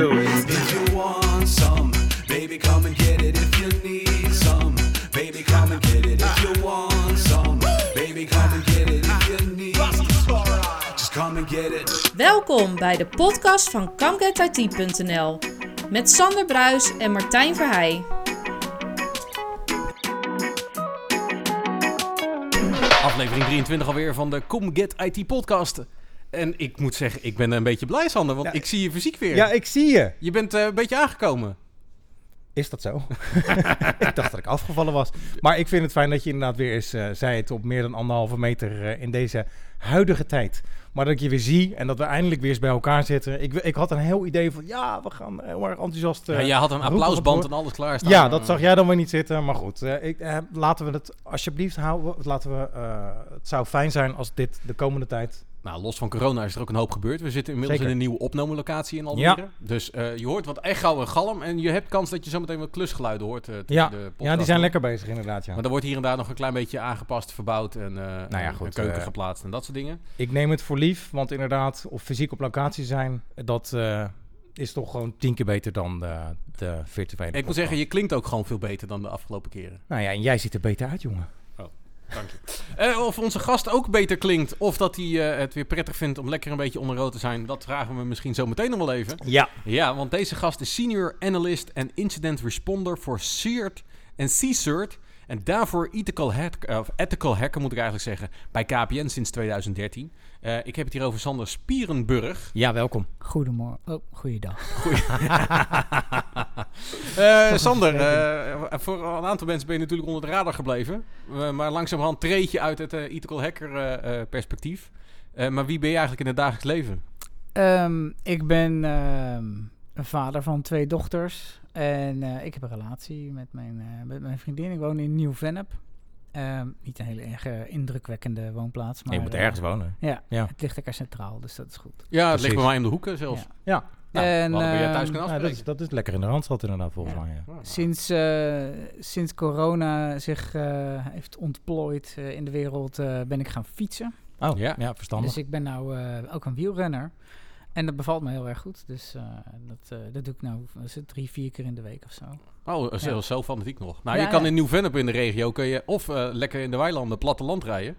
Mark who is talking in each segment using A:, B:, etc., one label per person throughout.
A: do it.
B: If you want some, baby, come and get it. If you need some, baby, come and get it. If you want some, baby, come and get it. If you need, just come and get it.
C: Welkom bij de podcast van ComeGetIT.nl met Sander Bruis en Martijn Verheij.
A: Aflevering 23 alweer van de Come Get IT podcast. En ik moet zeggen, ik ben een beetje blij, Sander, want
D: Ja.
A: ik zie je fysiek weer.
D: Ja, ik zie je.
A: Je bent eh, een beetje aangekomen.
D: Is dat zo? ik dacht dat ik afgevallen was. Maar ik vind het fijn dat je inderdaad weer eens eh, zei het op meer dan anderhalve meter eh, in deze huidige tijd. Maar dat ik je weer zie en dat we eindelijk weer eens bij elkaar zitten. Ik, ik had een heel idee van ja, we gaan heel erg enthousiast. eh,
A: ja, jij had een applausband en alles klaarstaan.
D: Ja, dat zag jij dan weer niet zitten. Maar goed, ik, laten we het alsjeblieft houden. Laten we, het zou fijn zijn als dit de komende tijd...
A: Nou, los van corona is er ook een hoop gebeurd. We zitten inmiddels
D: Zeker.
A: in een nieuwe opnamelocatie in Almere.
D: Ja.
A: Dus eh, je hoort wat echo en galm. En je hebt kans dat je zometeen wat klusgeluiden hoort. eh,
D: Ja,
A: de
D: ja, die zijn lekker bezig inderdaad. Ja.
A: Maar er wordt hier en daar nog een klein beetje aangepast, verbouwd en, eh,
D: Nou ja,
A: en
D: goed,
A: een keuken
D: eh,
A: geplaatst en dat soort dingen.
D: Ik neem het voor lief, want inderdaad, of fysiek op locatie zijn, dat eh, is toch gewoon tien keer beter dan de, de virtuele
A: Ik moet zeggen, je klinkt ook gewoon veel beter dan de afgelopen keren.
D: Nou ja, en jij ziet er beter uit, jongen.
A: Dank je. Eh, of onze gast ook beter klinkt, of dat hij eh, het weer prettig vindt om lekker een beetje onder rood te zijn, dat vragen we misschien zo meteen nog wel even.
D: Ja.
A: Ja, want deze gast is Senior Analyst en Incident Responder voor CERT en CCERT. En daarvoor ethical, hack, of ethical hacker, moet ik eigenlijk zeggen, bij KPN sinds 2013. Eh, ik heb het hier over Sander Spierenburg.
D: Ja, welkom.
E: Goedemorgen. Oh, goeiedag.
A: Eh, Sander, eh, voor een aantal mensen ben je natuurlijk onder de radar gebleven. Eh, maar langzamerhand treed je uit het ethical hacker perspectief. Eh, maar wie ben je eigenlijk in het dagelijks leven?
E: Ehm, ik ben ehm, een vader van twee dochters. En eh, ik heb een relatie met mijn, eh, met mijn vriendin. Ik woon in Nieuw-Vennep. Ehm, niet een hele erg eh, indrukwekkende woonplaats. Maar,
D: je moet
E: eh,
D: ergens wonen.
E: Ja,
D: Ja.
E: het ligt lekker centraal, dus dat is goed.
A: Ja, het
D: Precies.
A: ligt bij mij om de hoeken zelfs.
E: Ja.
D: Ja,
A: Nou,
E: En,
A: bij jou thuis kunnen
D: ja dat, is, dat is lekker in de randstad inderdaad, volgens
E: Ja.
D: mij.
E: Sinds, eh, sinds corona zich eh, heeft ontplooid eh, in de wereld, eh, ben ik gaan fietsen.
D: Oh,
A: Ja.
D: ja, verstandig.
E: Dus ik ben nou eh, ook een wielrenner. En dat bevalt me heel erg goed. Dus eh, dat, eh, dat doe ik nou is het, drie, vier keer in de week of zo.
A: Oh, zelfs
E: Ja.
A: zo fanatiek nog. Nou,
E: Ja,
A: je kan
E: ja.
A: in Nieuw-Vennep in de regio kun je of eh, lekker in de weilanden platteland rijden,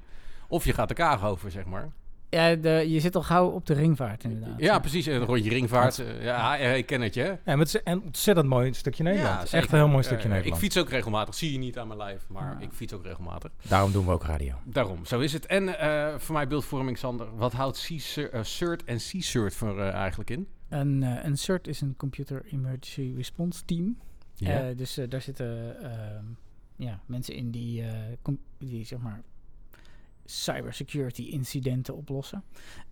A: of je gaat de Kaag over, zeg maar.
E: Ja, de, je zit al gauw op de ringvaart inderdaad.
A: Ja, precies. En een rondje ringvaart. eh, ja, eh, ik ken het je.
D: Ja, maar het is een ontzettend mooi stukje Nederland.
A: Ja,
D: Echt een heel mooi stukje
A: Eh,
D: Nederland.
A: Ik fiets ook regelmatig. Zie je niet aan mijn lijf, maar
E: Ja.
A: ik fiets ook regelmatig.
D: Daarom doen we ook radio.
A: Daarom, zo is het. En eh, voor mij beeldvorming, Sander. Wat houdt CERT en CCERT voor eigenlijk in?
E: Een, eh, een CERT is een Computer Emergency Response Team.
A: Ja.
E: Eh, dus daar zitten ehm, ja, mensen in die, eh, die zeg maar cybersecurity incidenten oplossen.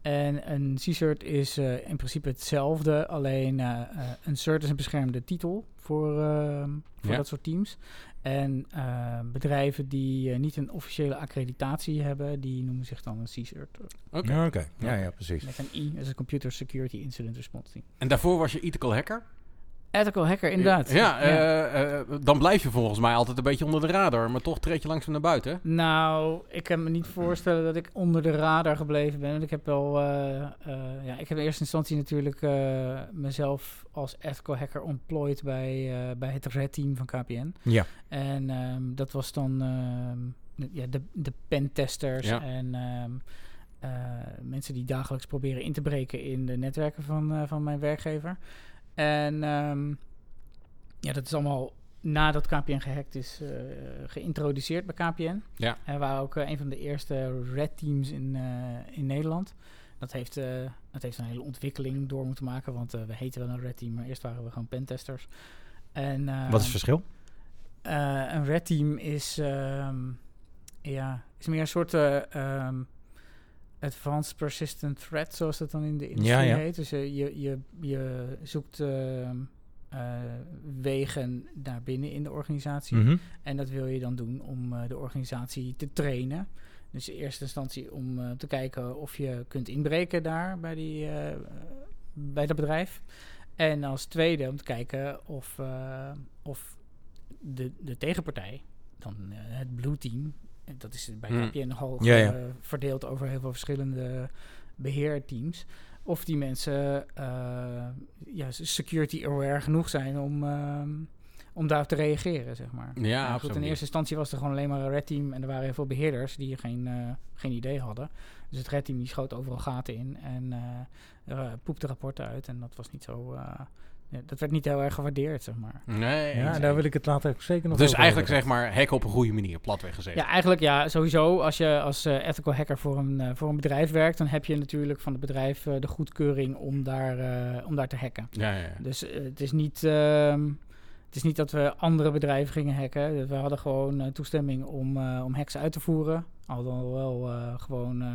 E: En een C-cert is eh, in principe hetzelfde, alleen eh, eh, een cert is een beschermde titel voor, ehm, voor
A: Ja.
E: dat soort teams. En eh, bedrijven die eh, niet een officiële accreditatie hebben, die noemen zich dan een C-cert.
A: Oké.
D: Ja, oké. Ja, ja, precies.
E: Met een I, dat is een Computer Security Incident Response Team.
A: En daarvoor was je ethical hacker?
E: Ethical hacker, inderdaad.
A: Ja, eh, eh, dan blijf je volgens mij altijd een beetje onder de radar. Maar toch treed je langzaam naar buiten.
E: Nou, ik kan me niet voorstellen dat ik onder de radar gebleven ben. Want ik heb wel, eh, ja, ik heb in eerste instantie natuurlijk mezelf als ethical hacker ontplooid bij, bij het Red Team van KPN.
D: Ja.
E: En ehm, dat was dan ehm, de- ja, de, de pentesters
A: Ja.
E: en ehm, eh, mensen die dagelijks proberen in te breken in de netwerken van, van mijn werkgever. En ehm, ja, dat is allemaal nadat KPN gehackt is eh, geïntroduceerd bij KPN.
A: Ja.
E: En we waren ook eh, een van de eerste red teams in, eh, in Nederland. Dat heeft, dat heeft een hele ontwikkeling door moeten maken, want we heten wel een red team, maar eerst waren we gewoon pentesters. En, eh,
D: Wat is het verschil?
E: een red team is, ehm, ja, is meer een soort ehm, advanced persistent threat, zoals dat dan in de industrie
D: Ja, ja.
E: heet. Dus eh, je, je, je zoekt ehm, eh, wegen naar binnen in de organisatie.
D: Mhm.
E: En dat wil je dan doen om eh, de organisatie te trainen. Dus in eerste instantie om te kijken of je kunt inbreken daar bij, die, bij dat bedrijf. En als tweede om te kijken of, of de, de tegenpartij, dan het Blue Team, en dat is bij
A: Hmm.
E: KPN nogal
D: Ja, ja.
E: eh, verdeeld over heel veel verschillende beheerteams, of die mensen eh, ja, security aware genoeg zijn om, ehm, om daarop te reageren, zeg maar.
A: Ja,
E: Nou, goed, in eerste instantie was er gewoon alleen maar een red team en er waren heel veel beheerders die geen, eh, geen idee hadden. Dus het red team die schoot overal gaten in en eh eh, poepte rapporten uit en dat was niet zo... ja, dat werd niet heel erg gewaardeerd, zeg maar.
A: Nee,
D: Ja, daar wil ik het later ook zeker nog
A: Dus
D: over
A: eigenlijk
D: hebben.
A: zeg maar hacken op een goede manier, platweg gezegd.
E: Ja, eigenlijk ja, sowieso. Als je als eh, ethical hacker voor een, eh, voor een bedrijf werkt, dan heb je natuurlijk van het bedrijf eh, de goedkeuring om daar, eh, om daar te hacken.
A: ja, ja, ja.
E: Dus het is niet. ehm, het is niet dat we andere bedrijven gingen hacken. We hadden gewoon toestemming om, eh, om hacks uit te voeren. Al dan wel eh, gewoon, eh,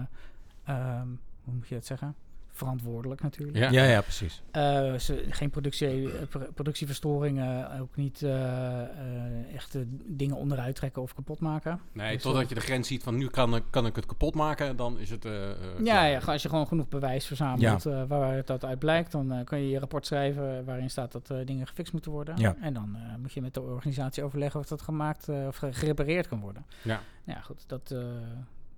E: ehm, hoe moet je dat zeggen? Verantwoordelijk natuurlijk.
A: Ja.
D: Ja, ja, precies.
E: Eh, ze, geen productie, eh, pro- productieverstoringen, ook niet eh, eh, echte dingen onderuit trekken of kapot maken.
A: Nee,
E: Dus,
A: totdat
E: eh,
A: je de grens ziet van nu kan, ik- kan ik het kapot maken, dan is het... eh, eh,
E: Ja, ja, als je gewoon genoeg bewijs verzamelt eh, waar het dat uit blijkt, dan eh, kun je je rapport schrijven waarin staat dat eh, dingen gefixt moeten worden.
D: Ja.
E: En dan eh, moet je met de organisatie overleggen of dat gemaakt eh, of gerepareerd kan worden.
A: Ja.
E: Nou ja, goed, dat, eh,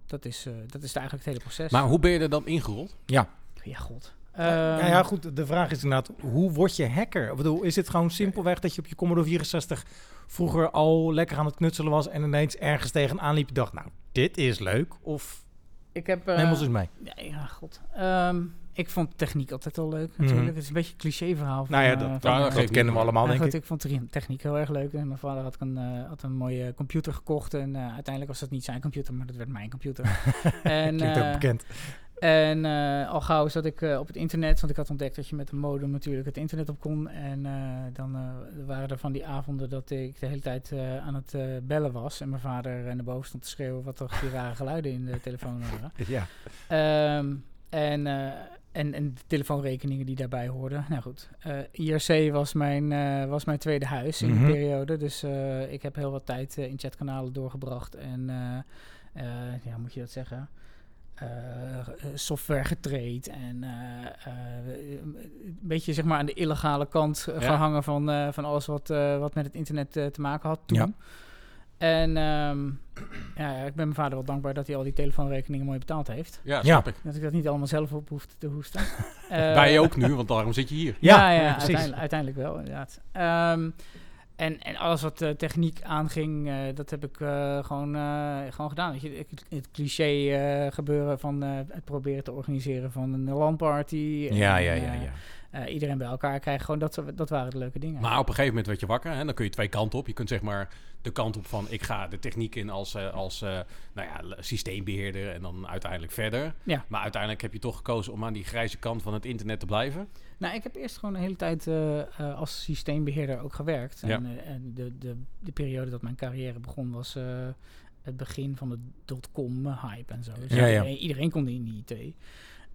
E: dat, is, eh, dat is eigenlijk het hele proces.
A: Maar hoe ben je er dan ingerold?
E: ja, god.
D: ja,
E: Ehm,
D: ja, goed. De vraag is inderdaad, hoe word je hacker? Ik bedoel, is het gewoon simpelweg dat je op je Commodore 64 vroeger al lekker aan het knutselen was en ineens ergens tegenaan liep je dacht, nou, dit is leuk? Of
E: ik heb... eh,
D: neem ons eens mee.
E: ja, ja, god. Ehm, ik vond techniek altijd wel leuk,
D: Mhm.
E: natuurlijk. Het is een beetje een cliché verhaal. Van,
D: Nou ja,
E: eh,
D: dat,
E: van,
A: Ja, dat
E: eh,
A: geeft
D: dat kennen we allemaal, denk
E: goed,
D: ik.
E: ik vond techniek heel erg leuk. En mijn vader had een, eh, had een mooie computer gekocht. En eh, uiteindelijk was dat niet zijn computer, maar dat werd mijn computer. en
D: Klinkt
E: eh,
D: ook bekend.
E: En eh, al gauw zat ik eh, op het internet, want ik had ontdekt dat je met een modem natuurlijk het internet op kon. En eh, dan waren er van die avonden dat ik de hele tijd aan het bellen was. En mijn vader de boven stond te schreeuwen wat toch die rare geluiden in de telefoon waren.
D: Ja.
E: Ehm, en, en, en de telefoonrekeningen die daarbij hoorden. Nou goed, IRC was mijn, was mijn tweede huis in
D: Mhm.
E: die periode. Dus ik heb heel wat tijd in chatkanalen doorgebracht. En ja, moet je dat zeggen? Eh, software getraind en eh, eh, een beetje zeg maar aan de illegale kant
A: Ja.
E: gehangen van, eh, van alles wat, eh, wat met het internet te maken had toen.
D: Ja.
E: En ehm, ja, ik ben mijn vader wel dankbaar dat hij al die telefoonrekeningen mooi betaald heeft.
A: Ja,
D: Ja.
A: snap ik.
E: Dat ik dat niet allemaal zelf op hoefde te hoesten. Eh,
A: Wij ook nu, want daarom zit je hier.
E: Ja,
D: Ja,
E: ja,
D: ja, precies.
E: uiteindelijk, uiteindelijk wel, inderdaad. Ehm, en, en alles wat eh, techniek aanging, eh, dat heb ik eh, gewoon, gewoon gedaan. Weet je, het cliché gebeuren van het proberen te organiseren van een LAN-party. en,
D: Ja, ja, ja, ja.
E: iedereen bij elkaar krijgen, gewoon dat, dat waren de leuke dingen.
A: Maar op een gegeven moment werd je wakker. Hè? Dan kun je twee kanten op. Je kunt zeg maar de kant op van ik ga de techniek in als, eh, als eh, nou ja, systeembeheerder en dan uiteindelijk verder.
E: Ja.
A: Maar uiteindelijk heb je toch gekozen om aan die grijze kant van het internet te blijven.
E: Nou, ik heb eerst gewoon de hele tijd eh, eh, als systeembeheerder ook gewerkt. En, eh, en de, de, de periode dat mijn carrière begon was eh, het begin van de dotcom-hype en zo. Dus
D: Ja, ja.
E: Iedereen, kon in die IT.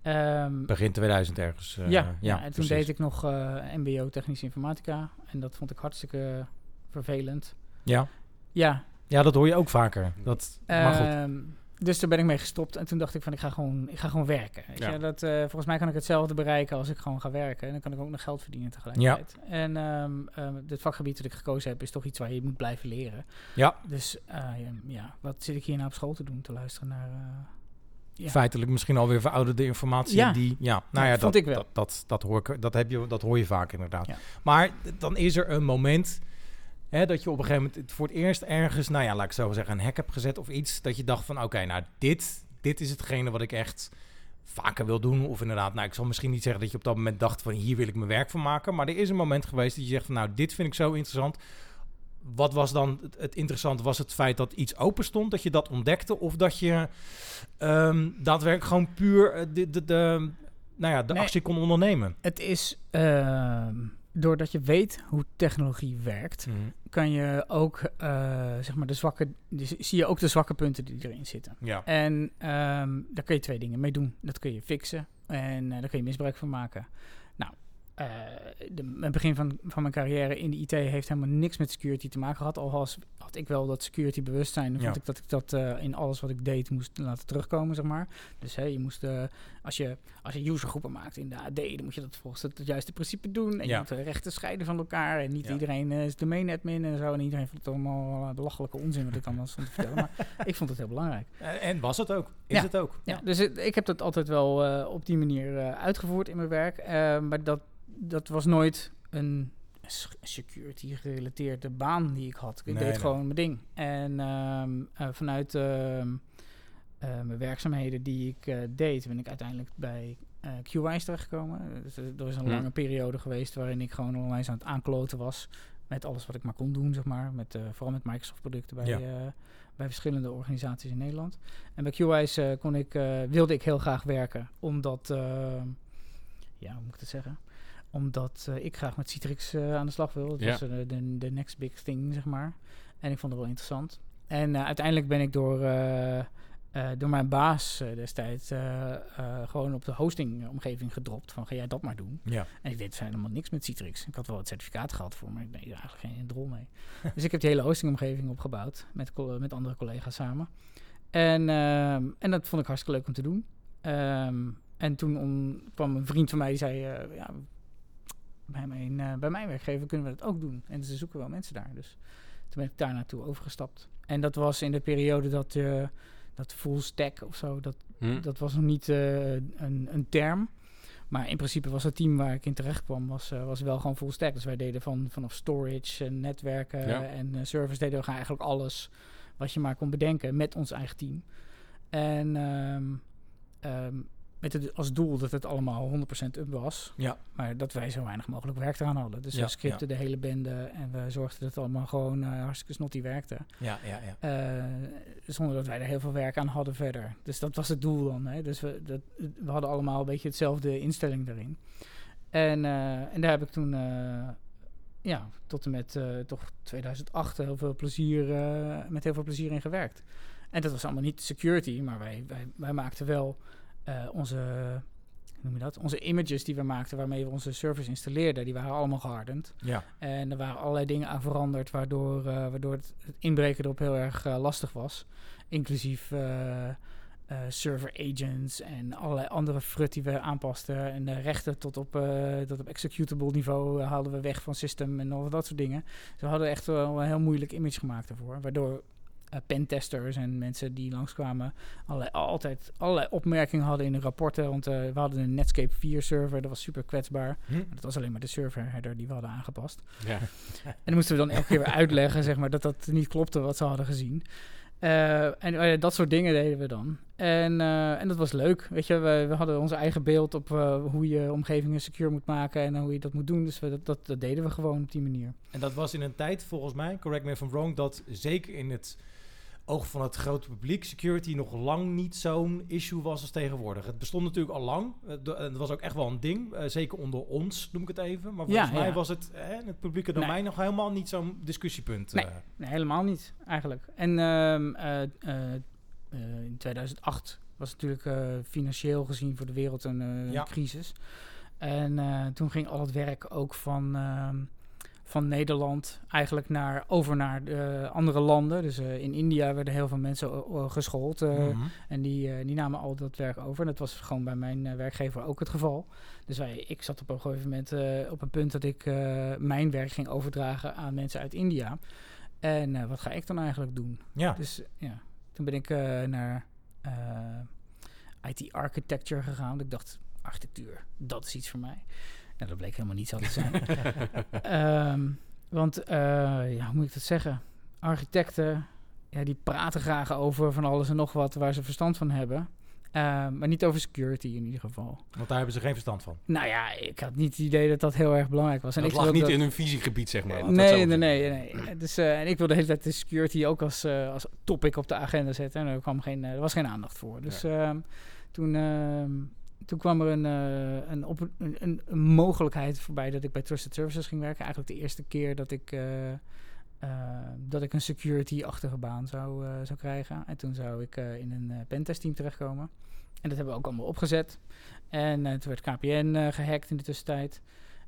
E: Ehm,
D: Begin 2000 ergens. eh,
E: ja, ja, en toen
D: precies.
E: deed ik nog eh, MBO Technische Informatica. En dat vond ik hartstikke vervelend.
D: Ja.
E: Ja,
D: ja, dat hoor je ook vaker. Dat, maar goed.
E: Ehm, dus daar ben ik mee gestopt. En toen dacht ik van, ik ga gewoon, ik ga gewoon werken. Weet
A: Ja.
E: je? Dat, eh, volgens mij kan ik hetzelfde bereiken als ik gewoon ga werken. En dan kan ik ook nog geld verdienen tegelijkertijd. En ehm ehm, het vakgebied dat ik gekozen heb, is toch iets waar je moet blijven leren.
D: Ja.
E: Dus eh, ja, wat zit ik hier nou op school te doen? Te luisteren naar... eh, ja.
D: Feitelijk misschien alweer verouderde informatie.
E: Ja.
D: Die, ja, nou
E: Ja,
D: dat,
E: ik wel.
D: Dat, dat, dat, hoor ik, dat, heb je, dat hoor je vaak inderdaad.
E: Ja.
D: Maar dan is er een moment hè, dat je op een gegeven moment voor het eerst ergens, nou ja, laat ik zo zeggen, een hek hebt gezet of iets. Dat je dacht van, oké, nou dit, dit is hetgene wat ik echt vaker wil doen. Of inderdaad, nou ik zal misschien niet zeggen dat je op dat moment dacht van, hier wil ik mijn werk van maken. Maar er is een moment geweest dat je zegt van, nou dit vind ik zo interessant. Wat was dan het, interessante? Was het feit dat iets open stond, dat je dat ontdekte? Of dat je ehm, daadwerkelijk gewoon puur eh, de, de, de, nou ja, de
E: Nee.
D: actie kon ondernemen?
E: Het is... ehm, doordat je weet hoe technologie werkt, kan je ook, eh, zeg maar, de zwakke... dus zie je ook de zwakke punten die erin zitten.
D: Ja.
E: En ehm, daar kun je twee dingen mee doen. Dat kun je fixen en eh, daar kun je misbruik van maken. Nou, eh, de, het begin van, van mijn carrière in de IT heeft helemaal niks met security te maken gehad. Al was, had ik wel dat security bewustzijn. Dan
D: Ja.
E: vond ik dat ik dat in alles wat ik deed moest laten terugkomen, zeg maar. Dus hè, je moest, als, je, als je usergroepen maakt in de AD, dan moet je dat volgens het, het juiste principe doen. En
D: Ja.
E: je moet de rechten scheiden van elkaar. En niet
D: Ja.
E: iedereen eh, is domain admin en zo. En iedereen vond het allemaal eh, belachelijke onzin wat ik allemaal stond te vertellen. Maar ik vond het heel belangrijk.
D: En, was het ook? Is
E: Ja.
D: het ook?
E: Ja, dus het- ik heb dat altijd wel eh, op die manier eh, uitgevoerd in mijn werk. Eh, maar dat, dat was nooit een security gerelateerde baan die ik had. Ik
D: Nee,
E: deed
D: nee.
E: gewoon mijn ding. En ehm, eh, vanuit ehm, eh, mijn werkzaamheden die ik eh, deed, ben ik uiteindelijk bij eh QWise terechtgekomen. Dus, eh, er is een lange periode geweest waarin ik gewoon onwijs aan het aankloten was met alles wat ik maar kon doen, zeg maar. Met, eh, vooral met Microsoft producten bij,
D: Ja.
E: eh, bij verschillende organisaties in Nederland. En bij QWise eh, kon ik, eh, wilde ik heel graag werken, omdat, eh, ja, hoe moet ik het zeggen? Omdat eh, ik graag met Citrix eh, aan de slag wil. Dat
A: Ja.
E: was eh, de, de next big thing, zeg maar. En ik vond het wel interessant. En eh, uiteindelijk ben ik door, eh, door mijn baas eh, destijds eh, gewoon op de hostingomgeving gedropt. Van ga jij dat maar doen.
D: Ja.
E: En ik deed dus helemaal niks met Citrix. Ik had wel het certificaat gehad voor, maar ik deed er eigenlijk geen drol mee. dus ik heb die hele hostingomgeving opgebouwd met, met andere collega's samen. En, ehm, en dat vond ik hartstikke leuk om te doen. Ehm, en toen om, kwam een vriend van mij die zei, ja, bij mijn, bij mijn werkgever kunnen we dat ook doen. En ze zoeken wel mensen daar. Dus toen ben ik daar naartoe overgestapt. En dat was in de periode dat, eh dat full stack of zo, dat
A: Hm.
E: dat was nog niet eh, een, een term. Maar in principe was het team waar ik in terecht kwam, was, eh, was wel gewoon full stack. Dus wij deden van, vanaf storage en netwerken
A: Ja.
E: en eh, service deden we eigenlijk alles wat je maar kon bedenken met ons eigen team. En ehm, met het als doel dat het allemaal 100% up was.
D: Ja.
E: Maar dat wij zo weinig mogelijk werk eraan hadden. Dus
D: Ja,
E: we scripten de hele bende en we zorgden dat het allemaal gewoon eh, hartstikke snotty werkte.
D: Ja, ja, ja.
E: Eh, zonder dat wij er heel veel werk aan hadden verder. Dus dat was het doel dan. Hè? Dus we, dat, we hadden allemaal een beetje hetzelfde instelling daarin. En, eh, en daar heb ik toen, ja, tot en met toch 2008 heel veel plezier, met heel veel plezier in gewerkt. En dat was allemaal niet security, maar wij, wij, wij maakten wel eh, onze, noem je dat? Onze images die we maakten, waarmee we onze servers installeerden, die waren allemaal gehardened.
D: Ja,
E: En er waren allerlei dingen aan veranderd, waardoor, eh, waardoor het, inbreken erop heel erg eh, lastig was. Inclusief server agents en allerlei andere frut die we aanpasten. En de rechten tot op, tot op executable niveau haalden we weg van system en al dat soort dingen. Dus we hadden echt wel een heel moeilijk image gemaakt daarvoor. Waardoor pentesters en mensen die langskwamen allerlei, altijd allerlei opmerkingen hadden in de rapporten. Want eh, we hadden een Netscape 4 server, dat was super kwetsbaar.
D: Hm?
E: Dat was alleen maar de serverheader die we hadden aangepast.
A: Ja.
E: En dan moesten we dan elke keer weer uitleggen, zeg maar, dat dat niet klopte wat ze hadden gezien. Eh, en eh, dat soort dingen deden we dan. En, eh, en dat was leuk. Weet je, we, we hadden onze eigen beeld op eh, hoe je omgevingen secure moet maken en hoe je dat moet doen. Dus we, dat, dat, dat deden we gewoon op die manier.
D: En dat was in een tijd, volgens mij, correct me if I'm wrong, dat zeker in het oog van het grote publiek security nog lang niet zo'n issue was als tegenwoordig. Het bestond natuurlijk al lang. Het do- Het was ook echt wel een ding. eh, zeker onder ons, noem ik het even. Maar volgens
E: Ja,
D: mij
E: ja.
D: was het eh, in het publieke
E: Nee.
D: domein nog helemaal niet zo'n discussiepunt.
E: Nee.
D: eh.
E: Nee, helemaal niet, eigenlijk. En ehm, eh, eh, eh, in 2008 was het natuurlijk eh, financieel gezien voor de wereld een eh,
D: Ja.
E: crisis. En eh, toen ging al het werk ook van, ehm, van Nederland eigenlijk naar, over naar de andere landen. Dus eh, in India werden heel veel mensen eh, geschoold.
D: Mhm.
E: en die, die namen al dat werk over. En dat was gewoon bij mijn werkgever ook het geval. Dus wij, ik zat op een gegeven moment op een punt dat ik mijn werk ging overdragen aan mensen uit India. En wat ga ik dan eigenlijk doen?
D: Ja.
E: Dus ja, toen ben ik naar IT architecture gegaan. Want ik dacht, architectuur, dat is iets voor mij. Nou, dat bleek helemaal niet zo te zijn. Ehm, want, eh, ja, hoe moet ik dat zeggen? Architecten, ja, die praten graag over van alles en nog wat waar ze verstand van hebben. Ehm, maar niet over security in ieder geval.
D: Want daar hebben ze geen verstand van.
E: Nou ja, ik had niet het idee dat dat heel erg belangrijk was. En
A: dat
E: ik
A: lag niet
E: dat-
A: in hun visiegebied, zeg maar.
E: Nee, nee, nee, nee. Dus, eh, en ik wilde de hele tijd de security ook als, eh, als topic op de agenda zetten. En er, kwam geen, er was geen aandacht voor. Dus ehm, toen, toen kwam er een, eh, een, een, een, mogelijkheid voorbij dat ik bij Trusted Services ging werken. Eigenlijk de eerste keer dat ik, eh, eh, dat ik een security-achtige baan zou, zou krijgen. En toen zou ik in een eh, pentest-team terechtkomen. En dat hebben we ook allemaal opgezet. En toen werd KPN eh, gehackt in de tussentijd.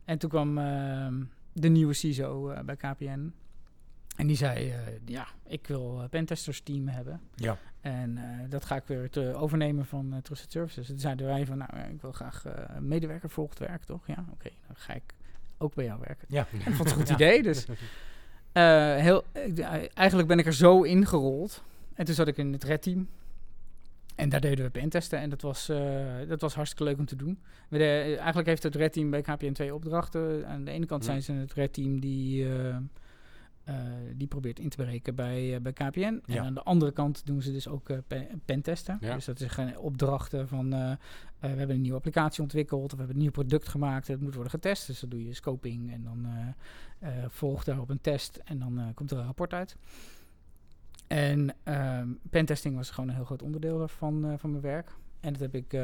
E: En toen kwam ehm, de nieuwe CISO bij KPN. En die zei, eh, ja, ik wil een pentesters team hebben.
D: Ja.
E: En eh, dat ga ik weer te overnemen van Trusted Services. Toen zeiden wij van, nou, ik wil graag medewerker volgt werk, toch? Ja, oké, dan ga ik ook bij jou werken.
D: Ja.
E: Ik vond het een goed idee, dus heel, eigenlijk ben ik er zo ingerold. En toen zat ik in het red team. En daar deden we pentesten en dat was, dat was hartstikke leuk om te doen. We de- eigenlijk heeft het red team bij KPN twee opdrachten. Aan de ene kant
A: Hm.
E: zijn ze het red team die, eh, die probeert in te breken bij, eh, bij KPN. En aan de andere kant doen ze dus ook pe- pentesten.
A: Ja.
E: Dus dat is geen opdrachten van we hebben een nieuwe applicatie ontwikkeld of we hebben een nieuw product gemaakt. Het moet worden getest. Dus dan doe je scoping en dan volgt daarop een test en dan komt er een rapport uit. En ehm pentesting was gewoon een heel groot onderdeel van, van mijn werk. En dat heb ik eh,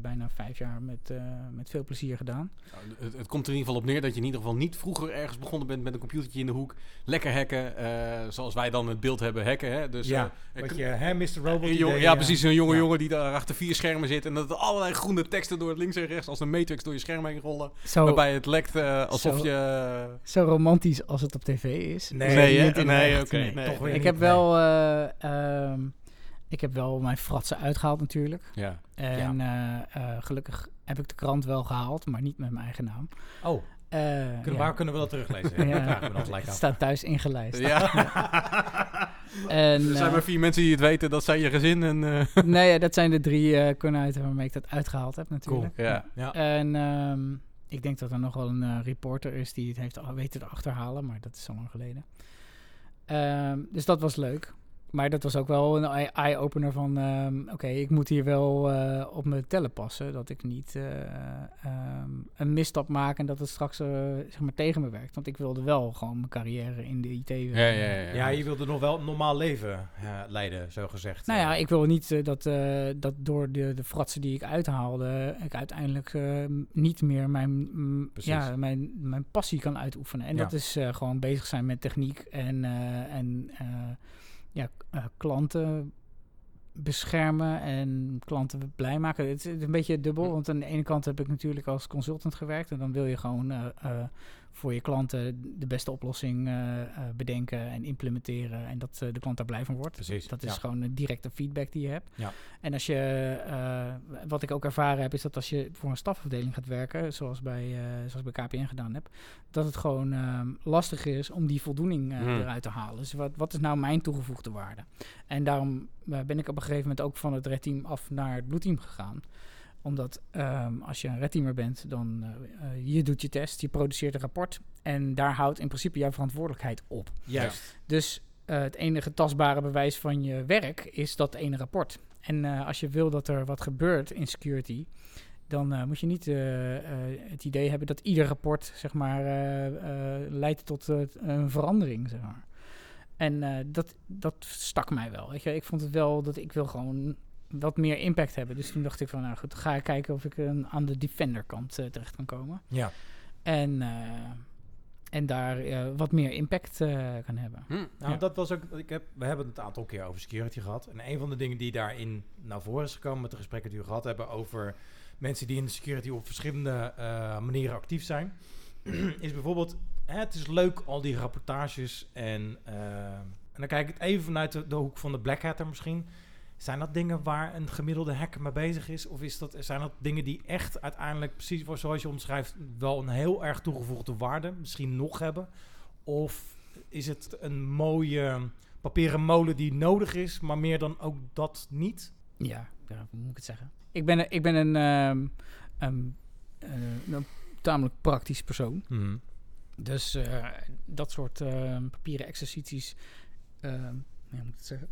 E: bijna vijf jaar met, eh, met veel plezier gedaan.
A: Nou, het, het komt er in ieder geval op neer dat je in ieder geval niet vroeger ergens begonnen bent met een computertje in de hoek. Lekker hacken, eh, zoals wij dan het beeld hebben hacken. Hè? Dus,
D: ja, wat je, hè, Mr. Robot idee,
A: ja, precies. Een jonge
D: ja.
A: jongen die daar achter vier schermen zit. En dat er allerlei groene teksten door het links en rechts als een matrix door je scherm heen rollen.
E: Zo,
A: Waarbij het lekt alsof
E: Zo.
A: je...
E: zo romantisch als het op tv is.
D: Nee,
A: Nee, Nee, oké, nee.
D: Weer
E: Ik
D: niet,
E: heb
D: nee.
E: wel, eh, ehm, ik heb wel mijn fratsen uitgehaald natuurlijk.
A: Ja.
E: En eh, eh, gelukkig heb ik de krant wel gehaald, maar niet met mijn eigen naam.
D: Oh,
E: Eh,
D: kunnen,
E: ja.
D: waar kunnen we dat teruglezen?
E: Ja.
D: We gelijk
E: Het staat thuis ingelijst.
A: ja.
E: En,
A: er zijn maar vier mensen die het weten. Dat zijn je gezin en...
E: nee, dat zijn de drie eh kornuiten waarmee ik dat uitgehaald heb natuurlijk.
A: ja.
D: Ja.
E: En ehm, ik denk dat er nog wel een reporter is die het heeft al weten te achterhalen, maar dat is al lang geleden. Ehm, dus dat was leuk. Maar dat was ook wel een eye- eye-opener van... ehm, oké, ik moet hier wel eh, op mijn tellen passen. Dat ik niet eh, ehm, een misstap maak en dat het straks eh, zeg maar tegen me werkt. Want ik wilde wel gewoon mijn carrière in de IT...
A: Ja, ja, ja, ja.
D: Ja, je wilde nog wel een normaal leven eh, leiden, zo gezegd.
E: Nou ja, ik wil niet dat, eh, dat door de, de fratsen die ik uithaalde, ik uiteindelijk eh, niet meer mijn, mm, ja, mijn, mijn passie kan uitoefenen. En
D: Ja.
E: dat is eh, gewoon bezig zijn met techniek en, eh, en eh, ja, eh, klanten beschermen en klanten blij maken. Het is een beetje dubbel, want aan de ene kant heb ik natuurlijk als consultant gewerkt en dan wil je gewoon eh, eh, voor je klanten de beste oplossing eh, eh, bedenken en implementeren en dat eh, de klant daar blij van wordt.
D: Precies.
E: Dat is
D: ja.
E: gewoon een directe feedback die je hebt.
D: Ja.
E: En als je, wat ik ook ervaren heb, is dat als je voor een stafafdeling gaat werken, zoals bij, zoals bij KPN gedaan heb, dat het gewoon ehm, lastig is om die voldoening
A: Hmm.
E: eruit te halen. Dus wat, wat is nou mijn toegevoegde waarde? En daarom ben ik op een gegeven moment ook van het red team af naar het bloedteam gegaan omdat ehm, als je een redteamer bent, dan uh, uh, je doet je test, je produceert een rapport en daar houdt in principe jouw verantwoordelijkheid op.
D: Juist.
E: Dus uh, het enige tastbare bewijs van je werk is dat ene rapport. En uh, als je wil dat er wat gebeurt in security, dan uh, moet je niet uh, het idee hebben dat ieder rapport zeg maar, uh, leidt tot een verandering. Zeg maar. En dat, dat stak mij wel. Weet je? Ik vond het wel dat ik wil gewoon wat meer impact hebben. Dus toen dacht ik van, nou goed, ga ik kijken of ik een, aan de defender kant terecht kan komen.
D: Ja.
E: En en daar uh, wat meer impact uh, kan hebben.
D: Hm. Nou, ja. dat was ook. Ik heb, we hebben het een aantal keer over security gehad. En een van de dingen die daarin naar voren is gekomen met de gesprekken die we gehad hebben over mensen die in de security op verschillende uh, manieren actief zijn, is bijvoorbeeld: hè, het is leuk al die rapportages en, uh, en dan kijk ik het even vanuit de, de hoek van de black hatter misschien. Zijn dat dingen waar een gemiddelde hacker mee bezig is? Of is dat, zijn dat dingen die echt uiteindelijk, precies zoals je omschrijft, wel een heel erg toegevoegde waarde misschien nog hebben? Of is het een mooie papieren molen die nodig is, maar meer dan ook dat niet?
E: Ja, ja hoe moet ik het zeggen? Ik ben, ik ben een, um, um, uh, een tamelijk praktisch persoon.
D: Mm-hmm.
E: Dus uh, dat soort uh, papieren exercities, ja, moet ik het zeggen?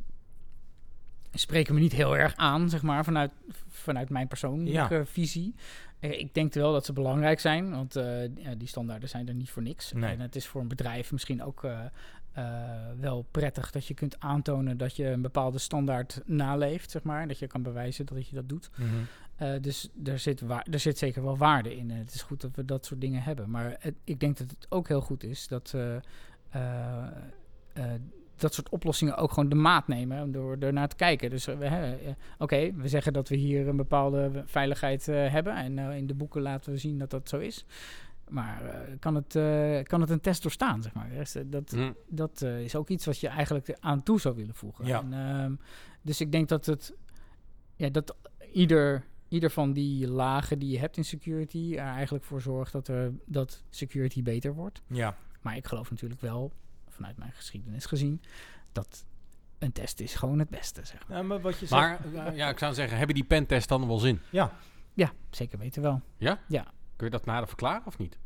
E: Spreken me niet heel erg aan, zeg maar, vanuit, vanuit mijn persoonlijke ja. visie. Ik denk wel dat ze belangrijk zijn, want uh, ja, die standaarden zijn er niet voor niks.
D: Nee.
E: En het is voor een bedrijf misschien ook uh, uh, wel prettig dat je kunt aantonen dat je een bepaalde standaard naleeft, zeg maar. Dat je kan bewijzen dat je dat doet.
D: Mm-hmm.
E: dus er zit, er zit zeker wel waarde in. En het is goed dat we dat soort dingen hebben. Maar het, ik denk dat het ook heel goed is dat dat soort oplossingen ook gewoon de maat nemen door er naar te kijken. Dus uh, oké, okay, we zeggen dat we hier een bepaalde veiligheid uh, hebben en uh, in de boeken laten we zien dat dat zo is. Maar eh, kan, het, eh, kan het een test doorstaan, zeg maar? Dus, eh, Dat,
A: Hm.
E: dat eh, is ook iets wat je eigenlijk aan toe zou willen voegen.
D: Ja.
E: En, ehm, dus ik denk dat het, ja, dat ieder, ieder van die lagen die je hebt in security er eigenlijk voor zorgt dat, er, dat security beter wordt.
D: Ja.
E: Maar ik geloof natuurlijk wel, vanuit mijn geschiedenis gezien, dat een test is gewoon het beste, zeg maar.
D: Ja, maar wat je zegt...
A: Maar eh, ja, ik zou zeggen, hebben die pentest dan wel zin?
D: Ja,
E: Ja, zeker weten wel.
A: Kun je dat nader verklaren of niet?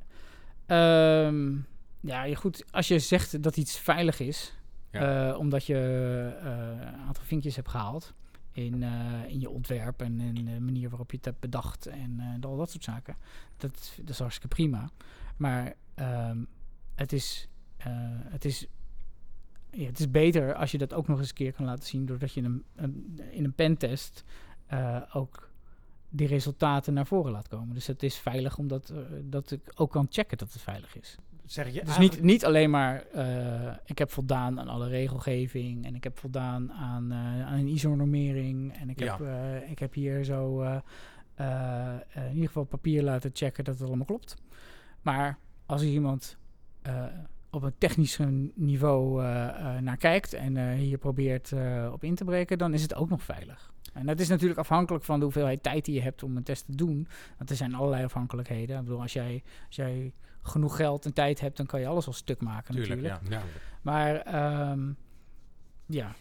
E: Ehm, ja, je goed, als je zegt dat iets veilig is,
A: Ja.
E: eh, omdat je eh, een aantal vinkjes hebt gehaald in, eh, in je ontwerp en in de manier waarop je het hebt bedacht en eh, al dat soort zaken, dat, dat is hartstikke prima. Maar ehm, het, is, het, is, ja, het is beter als je dat ook nog eens een keer kan laten zien, doordat je een, een, in een pentest eh ook die resultaten naar voren laat komen. Dus het is veilig omdat eh, dat ik ook kan checken dat het veilig is.
D: zeg je
E: Dus niet, niet alleen maar, eh, ik heb voldaan aan alle regelgeving en ik heb voldaan aan, eh, aan een ISO-normering en ik, heb, eh, ik heb hier zo eh, eh, eh, in ieder geval papier laten checken dat het allemaal klopt. Maar als er iemand eh, op een technisch niveau eh, eh, naar kijkt en eh, hier probeert eh, op in te breken, dan is het ook nog veilig. En dat is natuurlijk afhankelijk van de hoeveelheid tijd die je hebt om een test te doen. Want er zijn allerlei afhankelijkheden. Ik bedoel, als jij, als jij genoeg geld en tijd hebt, dan kan je alles al stuk maken
D: Tuurlijk,
E: natuurlijk.
D: ja.
A: Ja.
E: Maar ehm, ja,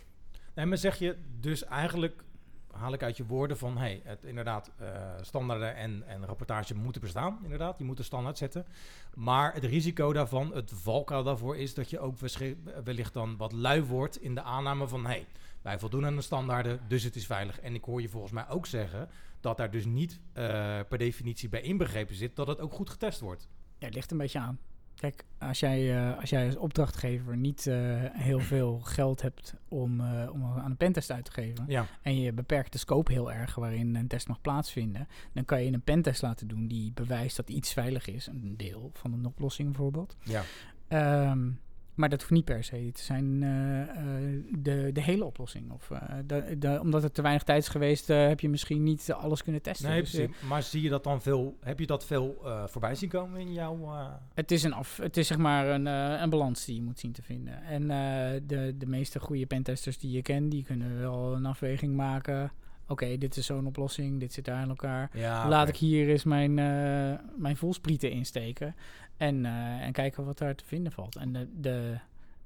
D: Nee, maar zeg je dus eigenlijk, haal ik uit je woorden van, hey, het inderdaad, eh, standaarden en, en rapportage moeten bestaan, inderdaad, je moet de standaard zetten. Maar het risico daarvan, het valkuil daarvoor is dat je ook wellicht dan wat lui wordt in de aanname van, hey, wij voldoen aan de standaarden, dus het is veilig. En ik hoor je volgens mij ook zeggen dat daar dus niet eh, per definitie bij inbegrepen zit dat het ook goed getest wordt.
E: ja, het ligt een beetje aan. Kijk, als jij, eh, als jij als opdrachtgever niet eh, heel veel geld hebt om, eh, om aan een pentest uit te geven,
D: Ja,
E: en je beperkt de scope heel erg waarin een test mag plaatsvinden, dan kan je een pentest laten doen die bewijst dat iets veilig is, een deel van een oplossing bijvoorbeeld.
D: ja.
E: Ehm, maar dat hoeft niet per se te zijn eh, eh, de, de hele oplossing. Of, eh, de, de- omdat er te weinig tijd is geweest, heb je misschien niet alles kunnen testen.
D: Nee,
E: Dus,
D: precies. Maar zie je dat dan veel, heb je dat veel voorbij zien komen in jouw...
E: Het is, een af, het is zeg maar een, een balans die je moet zien te vinden. En de, de meeste goede pentesters die je kent, die kunnen wel een afweging maken. Oké, dit is zo'n oplossing, dit zit daar in elkaar.
D: ja,
E: Laat ik hier eens mijn, mijn voelsprieten insteken. En, eh, en kijken wat daar te vinden valt. En de, de,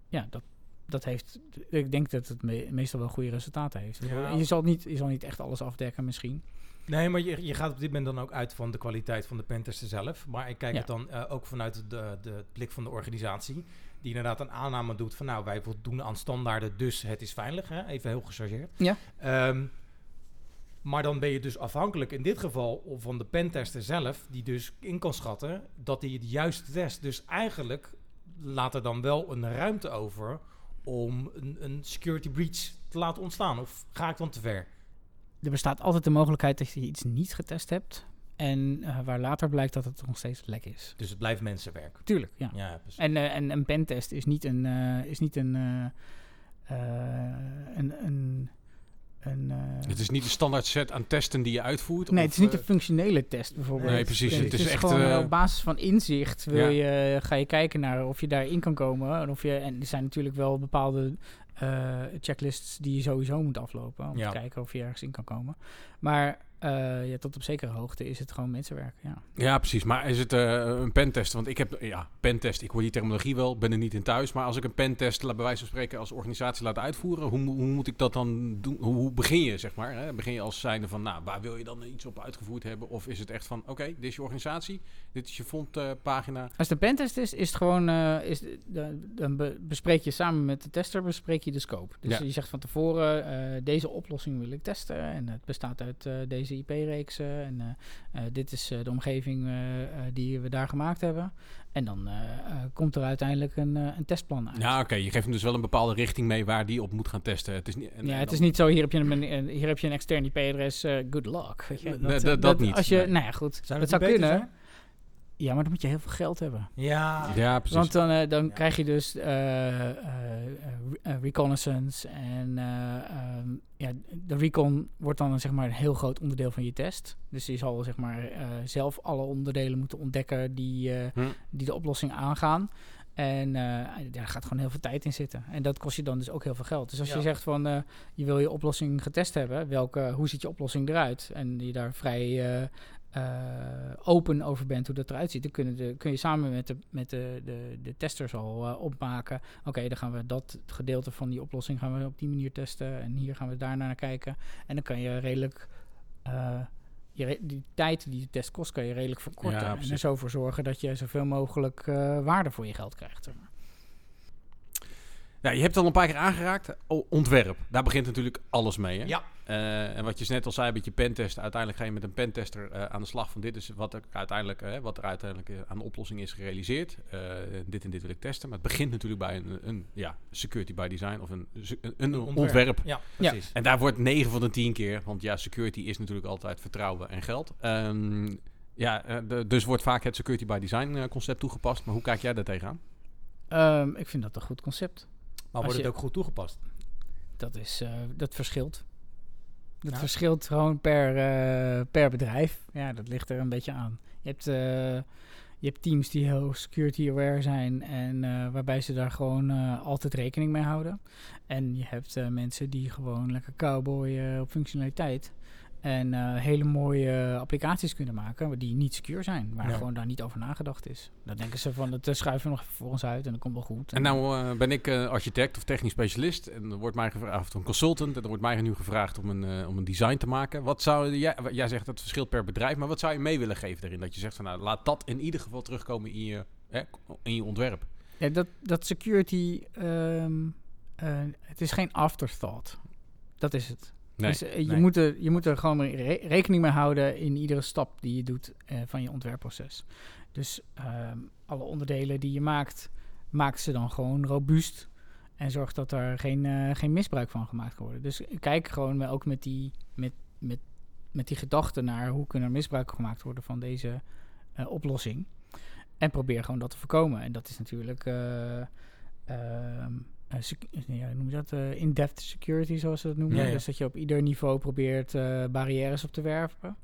E: ja, dat, dat heeft. Ik denk dat het me- meestal wel goede resultaten heeft.
D: Ja.
E: Je, zal niet, je zal niet echt alles afdekken, misschien.
D: Nee, maar je, je gaat op dit moment dan ook uit van de kwaliteit van de pentester zelf. Maar ik kijk
E: Ja.
D: het dan eh, ook vanuit de, de blik van de organisatie. Die inderdaad een aanname doet van nou, wij voldoen aan standaarden, dus het is veilig. Hè? Even heel gechargeerd.
E: Ja.
D: Ehm, maar dan ben je dus afhankelijk in dit geval van de pentester zelf, die dus in kan schatten dat hij het juiste test. Dus eigenlijk laat er dan wel een ruimte over om een, een security breach te laten ontstaan. Of ga ik dan te ver?
E: Er bestaat altijd de mogelijkheid dat je iets niet getest hebt. En eh, waar later blijkt dat het nog steeds lek is.
D: Dus het blijft mensenwerk.
E: Tuurlijk, ja.
D: Ja, precies.
E: En, eh, en een pentest is niet een. eh, is niet een. een, een, eh,
A: Het is niet de standaard set aan testen die je uitvoert.
E: Nee,
A: of,
E: het is niet
A: eh,
E: een functionele test bijvoorbeeld.
A: Nee, precies.
E: Het,
A: Het is
E: is
A: echt,
E: gewoon
A: eh,
E: op basis van inzicht wil
A: Ja.
E: je, ga je kijken naar of je daarin kan komen. En, of je, en er zijn natuurlijk wel bepaalde eh, checklists die je sowieso moet aflopen. Om
D: Ja.
E: te kijken of je ergens in kan komen. Maar eh, ja, tot op zekere hoogte is het gewoon mensenwerk. Ja.
A: Ja, precies. Maar is het eh, een pentest? Want ik heb, ja, pentest, ik hoor die terminologie wel, ben er niet in thuis. Maar als ik een pentest, laat bij wijze van spreken, als organisatie laat uitvoeren, hoe, hoe moet ik dat dan doen? Hoe, begin je, zeg maar? Hè? Begin je als zijnde van, nou, waar wil je dan iets op uitgevoerd hebben? Of is het echt van, oké, dit is je organisatie, dit is je fondpagina.
E: Als het een pentest is, is het gewoon, eh, is, de- dan be- bespreek je samen met de tester bespreek je de scope. Dus
A: Ja.
E: je zegt van tevoren, eh, deze oplossing wil ik testen en het bestaat uit eh, deze IP-reeksen en eh, eh, dit is eh, de omgeving die we daar gemaakt hebben. En dan eh, eh, komt er uiteindelijk een, eh, een testplan uit.
A: Ja, oké, je geeft hem dus wel een bepaalde richting mee waar die op moet gaan testen. Het is niet, en-
E: ja,
A: en
E: het
A: dan-
E: is niet zo, hier heb je een, hier heb je een extern IP-adres, eh, good luck. Weet je?
A: Nee, dat- dat niet,
E: Als je,
A: nee.
E: nou ja, goed,
D: Zou
E: dat
D: dat
E: zou kunnen. Ja, maar dan moet je heel veel geld hebben.
D: Ja.
A: Ja, precies.
E: Want dan, eh, dan
D: Ja.
E: krijg je dus eh, eh, eh, eh, reconnaissance. En eh, ehm, ja, de recon wordt dan zeg maar een heel groot onderdeel van je test. Dus je zal zeg maar eh, zelf alle onderdelen moeten ontdekken die, eh,
A: Hm.
E: die de oplossing aangaan. En eh, daar gaat gewoon heel veel tijd in zitten. En dat kost je dan dus ook heel veel geld. Dus als
D: Ja.
E: je zegt van eh, je wil je oplossing getest hebben, welke, hoe ziet je oplossing eruit? En je daar vrij open over bent hoe dat eruit ziet, dan kunnen de, kun je samen met de, met de, de, de testers al eh, opmaken. Oké, dan gaan we dat gedeelte van die oplossing gaan we op die manier testen. En hier gaan we daarna naar kijken. En dan kan je redelijk. eh, je die tijd die de test kost, kan je redelijk verkorten.
A: Ja,
E: en er zo voor zorgen dat je zoveel mogelijk eh, waarde voor je geld krijgt. zeg maar.
A: Ja, je hebt het al een paar keer aangeraakt. O- ontwerp. Daar begint natuurlijk alles mee. Hè?
D: Ja.
A: Eh, en wat je net al zei met je pentest. Uiteindelijk ga je met een pentester eh, aan de slag van dit is wat er uiteindelijk, eh, wat er uiteindelijk aan de oplossing is gerealiseerd. Eh, dit en dit wil ik testen. Maar het begint natuurlijk bij een, een ja, security by design of een, een, een ontwerp.
D: Ja, precies.
A: En daar wordt 9 van de 10 keer, want ja, security is natuurlijk altijd vertrouwen en geld. Ehm, ja, de- dus wordt vaak het security by design concept toegepast. Maar hoe kijk jij daar tegenaan?
E: Ehm, ik vind dat een goed concept.
D: Maar wordt het ook goed toegepast?
E: Dat, is, eh, dat verschilt. Dat
D: Ja.
E: verschilt gewoon per, eh, per bedrijf. Ja, dat ligt er een beetje aan. Je hebt, eh, je hebt teams die heel security aware zijn en waarbij ze daar gewoon altijd rekening mee houden. En je hebt mensen die gewoon lekker cowboyen op functionaliteit. En eh, hele mooie applicaties kunnen maken die niet secure zijn. Waar
D: Ja.
E: gewoon daar niet over nagedacht is. Dan denken ze van, het eh, schuiven we nog even voor ons uit en dat komt wel goed.
A: En nou eh, ben ik architect of technisch specialist en er wordt mij gevraagd, of een consultant, en er wordt mij nu gevraagd om een, om een design te maken. Wat zou jij, jij zegt dat het verschilt per bedrijf, maar wat zou je mee willen geven daarin? Dat je zegt van nou, laat dat in ieder geval terugkomen in je, hè, in je ontwerp.
E: Ja, dat, dat security, ehm, eh, het is geen afterthought. Dat is het.
A: Nee,
E: dus, eh, je,
D: nee.
E: moet er, je moet er gewoon re- rekening mee houden in iedere stap die je doet eh, van je ontwerpproces. Dus ehm, alle onderdelen die je maakt, maak ze dan gewoon robuust. En zorg dat er geen, eh, geen misbruik van gemaakt kan worden. Dus kijk gewoon ook met die, met, met, met die gedachte naar hoe kunnen er misbruik gemaakt worden van deze oplossing. En probeer gewoon dat te voorkomen. En dat is natuurlijk eh, ehm, eh, ja, hoe noem je dat? Eh, in-depth security, zoals ze dat noemen.
D: Ja, ja.
E: Dus dat je op ieder niveau probeert eh, barrières op te werpen.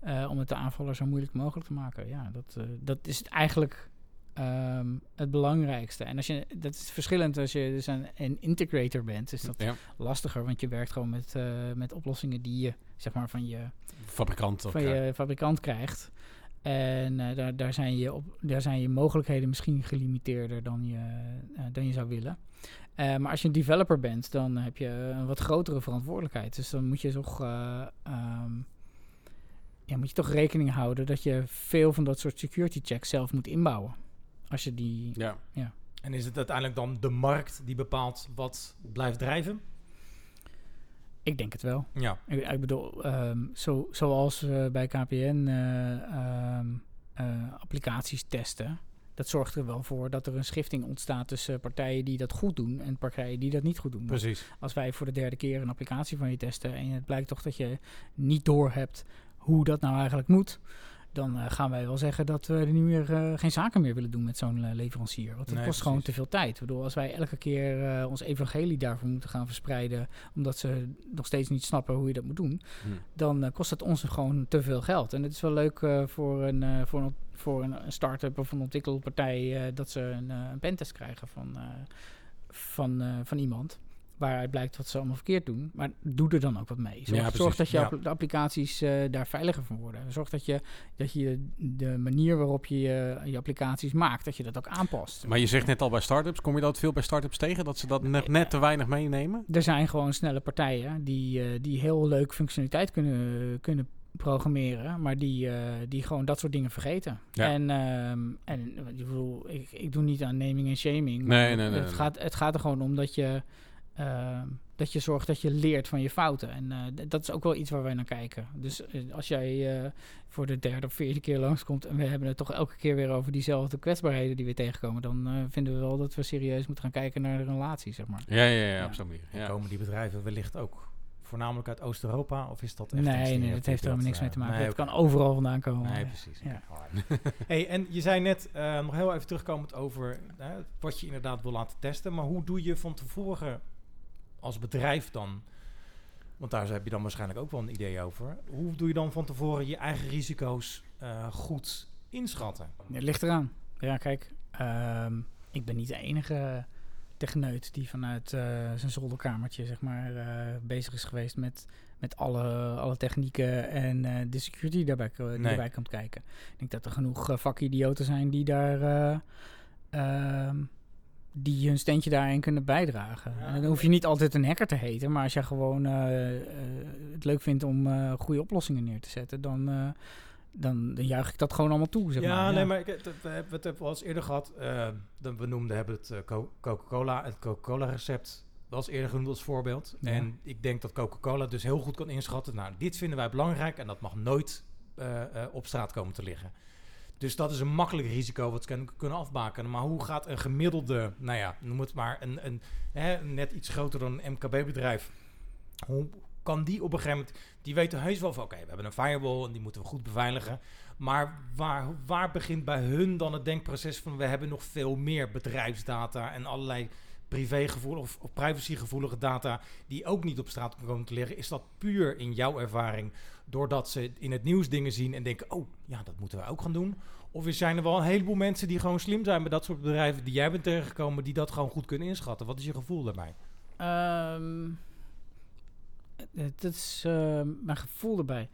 E: eh, om het de aanvaller zo moeilijk mogelijk te maken. Ja, dat, eh, dat is het eigenlijk ehm, het belangrijkste. En als je, dat is verschillend als je dus een, een integrator bent. Is dat
A: Ja,
E: lastiger, want je werkt gewoon met, eh, met oplossingen die je zeg maar van je
A: fabrikant. of,
E: van
A: ja.
E: je fabrikant krijgt. En eh, daar, daar, zijn je op, daar zijn je mogelijkheden misschien gelimiteerder dan je, eh, dan je zou willen. Eh, maar als je een developer bent, dan heb je een wat grotere verantwoordelijkheid. Dus dan moet je toch, eh, ehm, ja, moet je toch rekening houden dat je veel van dat soort security checks zelf moet inbouwen. Als je die.
A: Ja.
D: En is het uiteindelijk dan de markt die bepaalt wat blijft drijven?
E: Ik denk het wel.
D: Ja.
E: Ik, ik bedoel, ehm, zo, zoals we bij KPN eh, ehm, eh, applicaties testen, dat zorgt er wel voor dat er een schifting ontstaat tussen partijen die dat goed doen en partijen die dat niet goed doen.
D: Precies.
E: Als wij voor de derde keer een applicatie van je testen en het blijkt toch dat je niet door hebt hoe dat nou eigenlijk moet, dan eh, gaan wij wel zeggen dat we er nu meer eh, geen zaken meer willen doen met zo'n eh, leverancier. Want het
D: Nee,
E: kost gewoon te veel tijd. Ik bedoel, als wij elke keer ons evangelie daarvoor moeten gaan verspreiden, omdat ze nog steeds niet snappen hoe je dat moet doen,
A: Hm.
E: dan kost het ons gewoon te veel geld. En het is wel leuk voor, een, voor, een, voor een, start-up of een ontwikkelpartij dat ze een, een pentest krijgen van, van, van iemand. Waaruit blijkt wat ze allemaal verkeerd doen. Maar doe er dan ook wat mee. Zorg,
A: Ja,
E: zorg
A: precies.
E: dat je
D: Ja.
E: de applicaties eh, daar veiliger van worden. Zorg dat je, dat je de manier waarop je je, je applicaties maakt, dat je dat ook aanpast.
A: Maar je zegt net al bij startups, kom je dat veel bij startups tegen? Dat ze dat net, net te weinig meenemen?
E: er zijn gewoon snelle partijen die, eh, die heel leuk functionaliteit kunnen, kunnen programmeren, maar die, eh, die gewoon dat soort dingen vergeten.
A: Ja.
E: En, ehm, en ik bedoel, ik, ik doe niet aan naming en shaming.
A: Nee,
E: maar
A: nee, nee,
E: Het,
A: nee.
E: Gaat, het gaat er gewoon om dat je, ehm, dat je zorgt dat je leert van je fouten. En eh, dat is ook wel iets waar wij naar kijken. Dus eh, als jij eh, voor de derde of vierde keer langskomt en we hebben het toch elke keer weer over diezelfde kwetsbaarheden die we tegenkomen, dan vinden we wel dat we serieus moeten gaan kijken naar de relatie, zeg maar.
A: Ja, ja, ja,
E: Ja.
A: op zo'n manier.
D: En
A: Ja.
D: komen die bedrijven wellicht ook voornamelijk uit Oost-Europa? Of is dat echt
E: nee, nee,
D: meer
E: dat heeft er helemaal niks mee te maken.
D: Nee,
E: het
D: oké.
E: kan overal vandaan komen.
D: Nee, precies.
E: Ja.
D: Hey, en je zei net, eh, nog heel even terugkomend over wat je inderdaad wil laten testen. Maar hoe doe je van tevoren als bedrijf dan? Want daar heb je dan waarschijnlijk ook wel een idee over. Hoe doe je dan van tevoren je eigen risico's eh, goed inschatten?
E: Het ligt eraan. Ja, kijk, ehm, ik ben niet de enige techneut die vanuit eh, zijn zolderkamertje zeg maar, eh, bezig is geweest met, met alle, alle technieken en de security die daarbij, die
D: Nee.
E: daarbij komt kijken. Ik denk dat er genoeg vakidioten zijn die daar eh, ehm, die hun steentje daarin kunnen bijdragen.
D: Ja.
E: En dan hoef je niet altijd een hacker te heten, maar als je gewoon eh, eh, het leuk vindt om eh, goede oplossingen neer te zetten, dan, dan, dan juich ik dat gewoon allemaal toe. Zeg
D: ja,
E: maar.
D: nee, maar ik, het- we hebben het wel eens eerder gehad. eh, we noemden hebben het Co- Coca-Cola, het Coca-Cola recept eens eerder genoemd als voorbeeld.
E: Ja.
D: En ik denk dat Coca-Cola dus heel goed kan inschatten. Nou, dit vinden wij belangrijk en dat mag nooit op straat komen te liggen. Dus dat is een makkelijk risico wat ze kunnen- afbaken. Maar hoe gaat een gemiddelde, nou ja, noem het maar, een, een, hè, net iets groter dan een MKB-bedrijf. Hoe kan die op een gegeven moment, die weten heus wel van, oké, we hebben een firewall en die moeten we goed beveiligen. Maar waar, waar begint bij hun dan het denkproces van, we hebben nog veel meer bedrijfsdata en allerlei privégevoel of privacygevoelige data die ook niet op straat komen te liggen. Is dat puur in jouw ervaring doordat ze in het nieuws dingen zien en denken, oh ja, dat moeten we ook gaan doen? Of zijn er wel een heleboel mensen die gewoon slim zijn bij dat soort bedrijven die jij bent tegengekomen, die dat gewoon goed kunnen inschatten? Wat is je gevoel daarbij?
E: Ehm, eh, dat is eh, mijn gevoel erbij.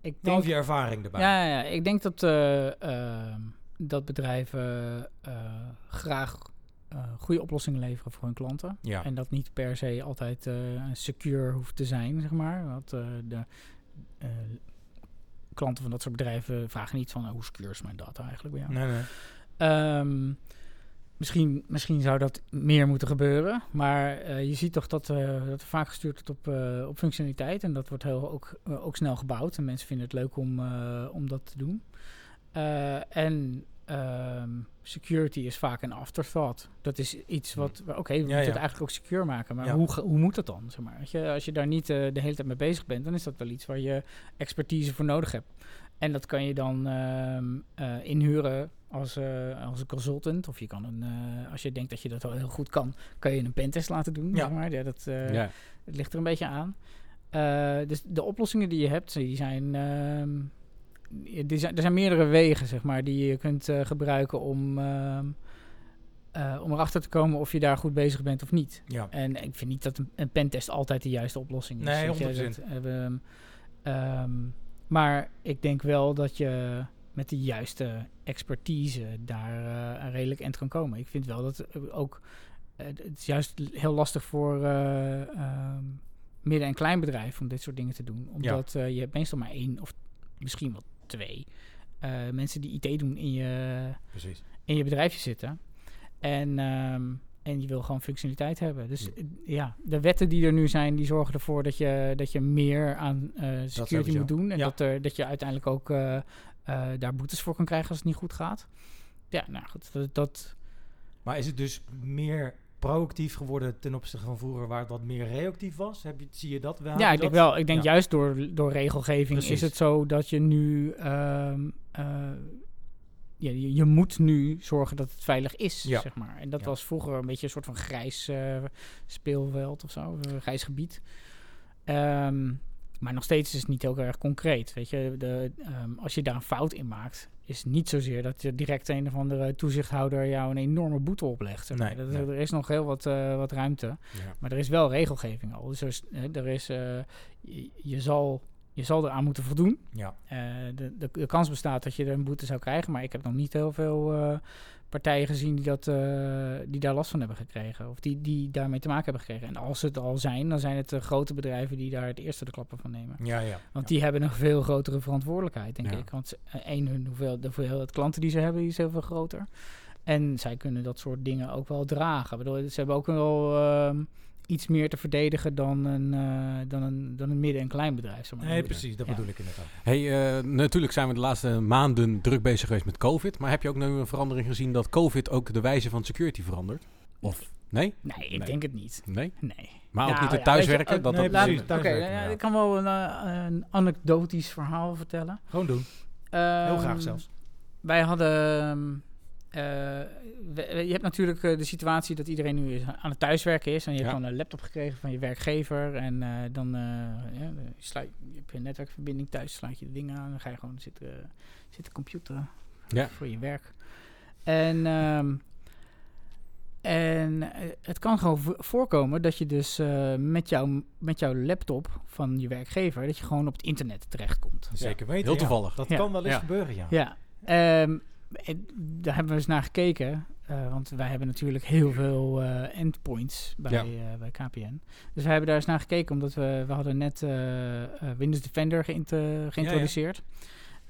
E: Ik denk,
D: of je ervaring erbij?
E: ja, ja, ja, ik denk dat, eh, ehm, dat bedrijven eh, graag goede oplossingen leveren voor hun klanten.
D: Ja.
E: En dat niet per se altijd secure hoeft te zijn, zeg maar. Want de klanten van dat soort bedrijven vragen niet van... eh, hoe secure is mijn data eigenlijk bij jou?
D: Nee, nee.
E: Ehm, misschien, misschien zou dat meer moeten gebeuren. Maar eh, je ziet toch dat, eh, dat er vaak gestuurd wordt op, eh, op functionaliteit. En dat wordt heel, ook, eh, ook snel gebouwd. En mensen vinden het leuk om, eh, om dat te doen. Eh, en ehm, security is vaak een afterthought. Dat is iets wat... Oké, we moeten
D: ja.
E: het eigenlijk ook secure maken. Maar
D: Ja.
E: hoe, hoe moet dat dan? Zeg maar? Je, als je daar niet eh, de hele tijd mee bezig bent... dan is dat wel iets waar je expertise voor nodig hebt. En dat kan je dan ehm, eh, inhuren als, eh, als een consultant. Of je kan een, als je denkt dat je dat wel heel goed kan, kan je een pentest laten doen. Zeg maar. ja, dat, het ligt er een beetje aan. Dus de oplossingen die je hebt, die zijn, die zijn... Er zijn meerdere wegen, zeg maar, die je kunt eh, gebruiken om... ehm, eh, om erachter te komen of je daar goed bezig bent of niet.
D: Ja.
E: En ik vind niet dat een, een pentest altijd de juiste oplossing is.
D: Nee,
E: weet je,
D: 100%.
E: dat, eh, ehm, ehm, maar ik denk wel dat je met de juiste expertise daar een redelijk eind kan komen. Ik vind wel dat ook... het is juist heel lastig voor midden- en kleinbedrijven om dit soort dingen te doen. Omdat je hebt meestal maar één of misschien wel twee eh, mensen die IT doen in je,
D: Precies.
E: in je bedrijfje zitten. En, ehm, en je wil gewoon functionaliteit hebben. Dus
D: Ja.
E: eh, ja, de wetten die er nu zijn, die zorgen ervoor dat je, dat je meer aan eh, security moet doen. En
D: Ja.
E: dat, er, dat je uiteindelijk ook daar boetes voor kan krijgen als het niet goed gaat. Ja, nou goed, dat, dat
D: Maar is het dus meer proactief geworden ten opzichte van vroeger, waar het wat meer reactief was? Heb je, zie je dat wel?
E: ja, ik denk wel. Ik denk
D: Ja.
E: juist door, door regelgeving
D: Precies.
E: is het zo dat je nu... ehm, eh, ja, je, je moet nu zorgen dat het veilig is,
D: Ja.
E: zeg maar. En dat
D: Ja.
E: was vroeger een beetje een soort van grijs eh, speelveld of zo, een grijs gebied. Ehm, maar nog steeds is het niet heel erg concreet, weet je. De, ehm, als je daar een fout in maakt, is niet zozeer dat je direct een of andere toezichthouder jou een enorme boete oplegt.
D: Nee,
E: dat,
D: nee.
E: Er is nog heel wat, eh, wat ruimte.
D: Ja.
E: Maar er is wel regelgeving al. Dus er is, eh, je, je zal, je zal eraan moeten voldoen.
D: Ja.
E: Eh, de, de, de kans bestaat dat je er een boete zou krijgen. Maar ik heb nog niet heel veel eh, partijen gezien die, dat, eh, die daar last van hebben gekregen. Of die, die daarmee te maken hebben gekregen. En als het al zijn, dan zijn het de grote bedrijven die daar het eerste de klappen van nemen.
D: Ja, ja.
E: Want
D: ja.
E: die hebben een veel grotere verantwoordelijkheid, denk
A: Ja.
E: ik. Want één, hun hoeveel, de hoeveelheid klanten die ze hebben, die is heel veel groter. En zij kunnen dat soort dingen ook wel dragen. Ik bedoel, ze hebben ook wel ehm, iets meer te verdedigen dan een, eh, dan een, dan een midden- en kleinbedrijf. zeg maar.
D: Nee, precies, dat
E: Ja.
D: bedoel ik inderdaad.
A: Hey, eh, natuurlijk zijn we de laatste maanden druk bezig geweest met COVID. Maar heb je ook nu een verandering gezien dat COVID ook de wijze van security verandert? Of Nee?
E: Nee, ik
A: Nee.
E: denk het niet.
A: Nee?
E: Nee.
A: Maar ook
E: Nou,
A: niet
E: ja,
A: het thuiswerken?
E: je,
A: dat
D: nee, precies,
E: Oké,
D: thuiswerken,
E: ja,
D: ja.
E: ik kan wel een, eh, een anekdotisch verhaal vertellen.
D: Gewoon doen. Heel
E: Ehm,
D: graag zelfs.
E: Wij hadden. Eh, we- je hebt natuurlijk eh, de situatie dat iedereen nu aan het thuiswerken is. En je hebt dan een laptop gekregen van je werkgever. En eh, dan eh, ja, je, sluit, je hebt je netwerkverbinding thuis, sluit je de dingen aan. Dan ga je gewoon zitten, zitten computeren
A: Ja.
E: voor je werk. En, ehm, en het kan gewoon vo- voorkomen dat je dus eh, met, jouw, met jouw laptop van je werkgever... dat je gewoon op het internet terechtkomt.
D: Zeker weten.
A: Heel
D: ja.
A: toevallig.
D: Dat
E: Ja.
D: kan wel eens
A: Ja.
D: gebeuren, ja.
E: Ja, ehm, daar hebben we eens naar gekeken. eh, want wij hebben natuurlijk heel veel eh, endpoints bij,
A: Ja.
E: eh, bij KPN. Dus we hebben daar eens naar gekeken, omdat we, we hadden net Windows Defender geïnt- geïntroduceerd.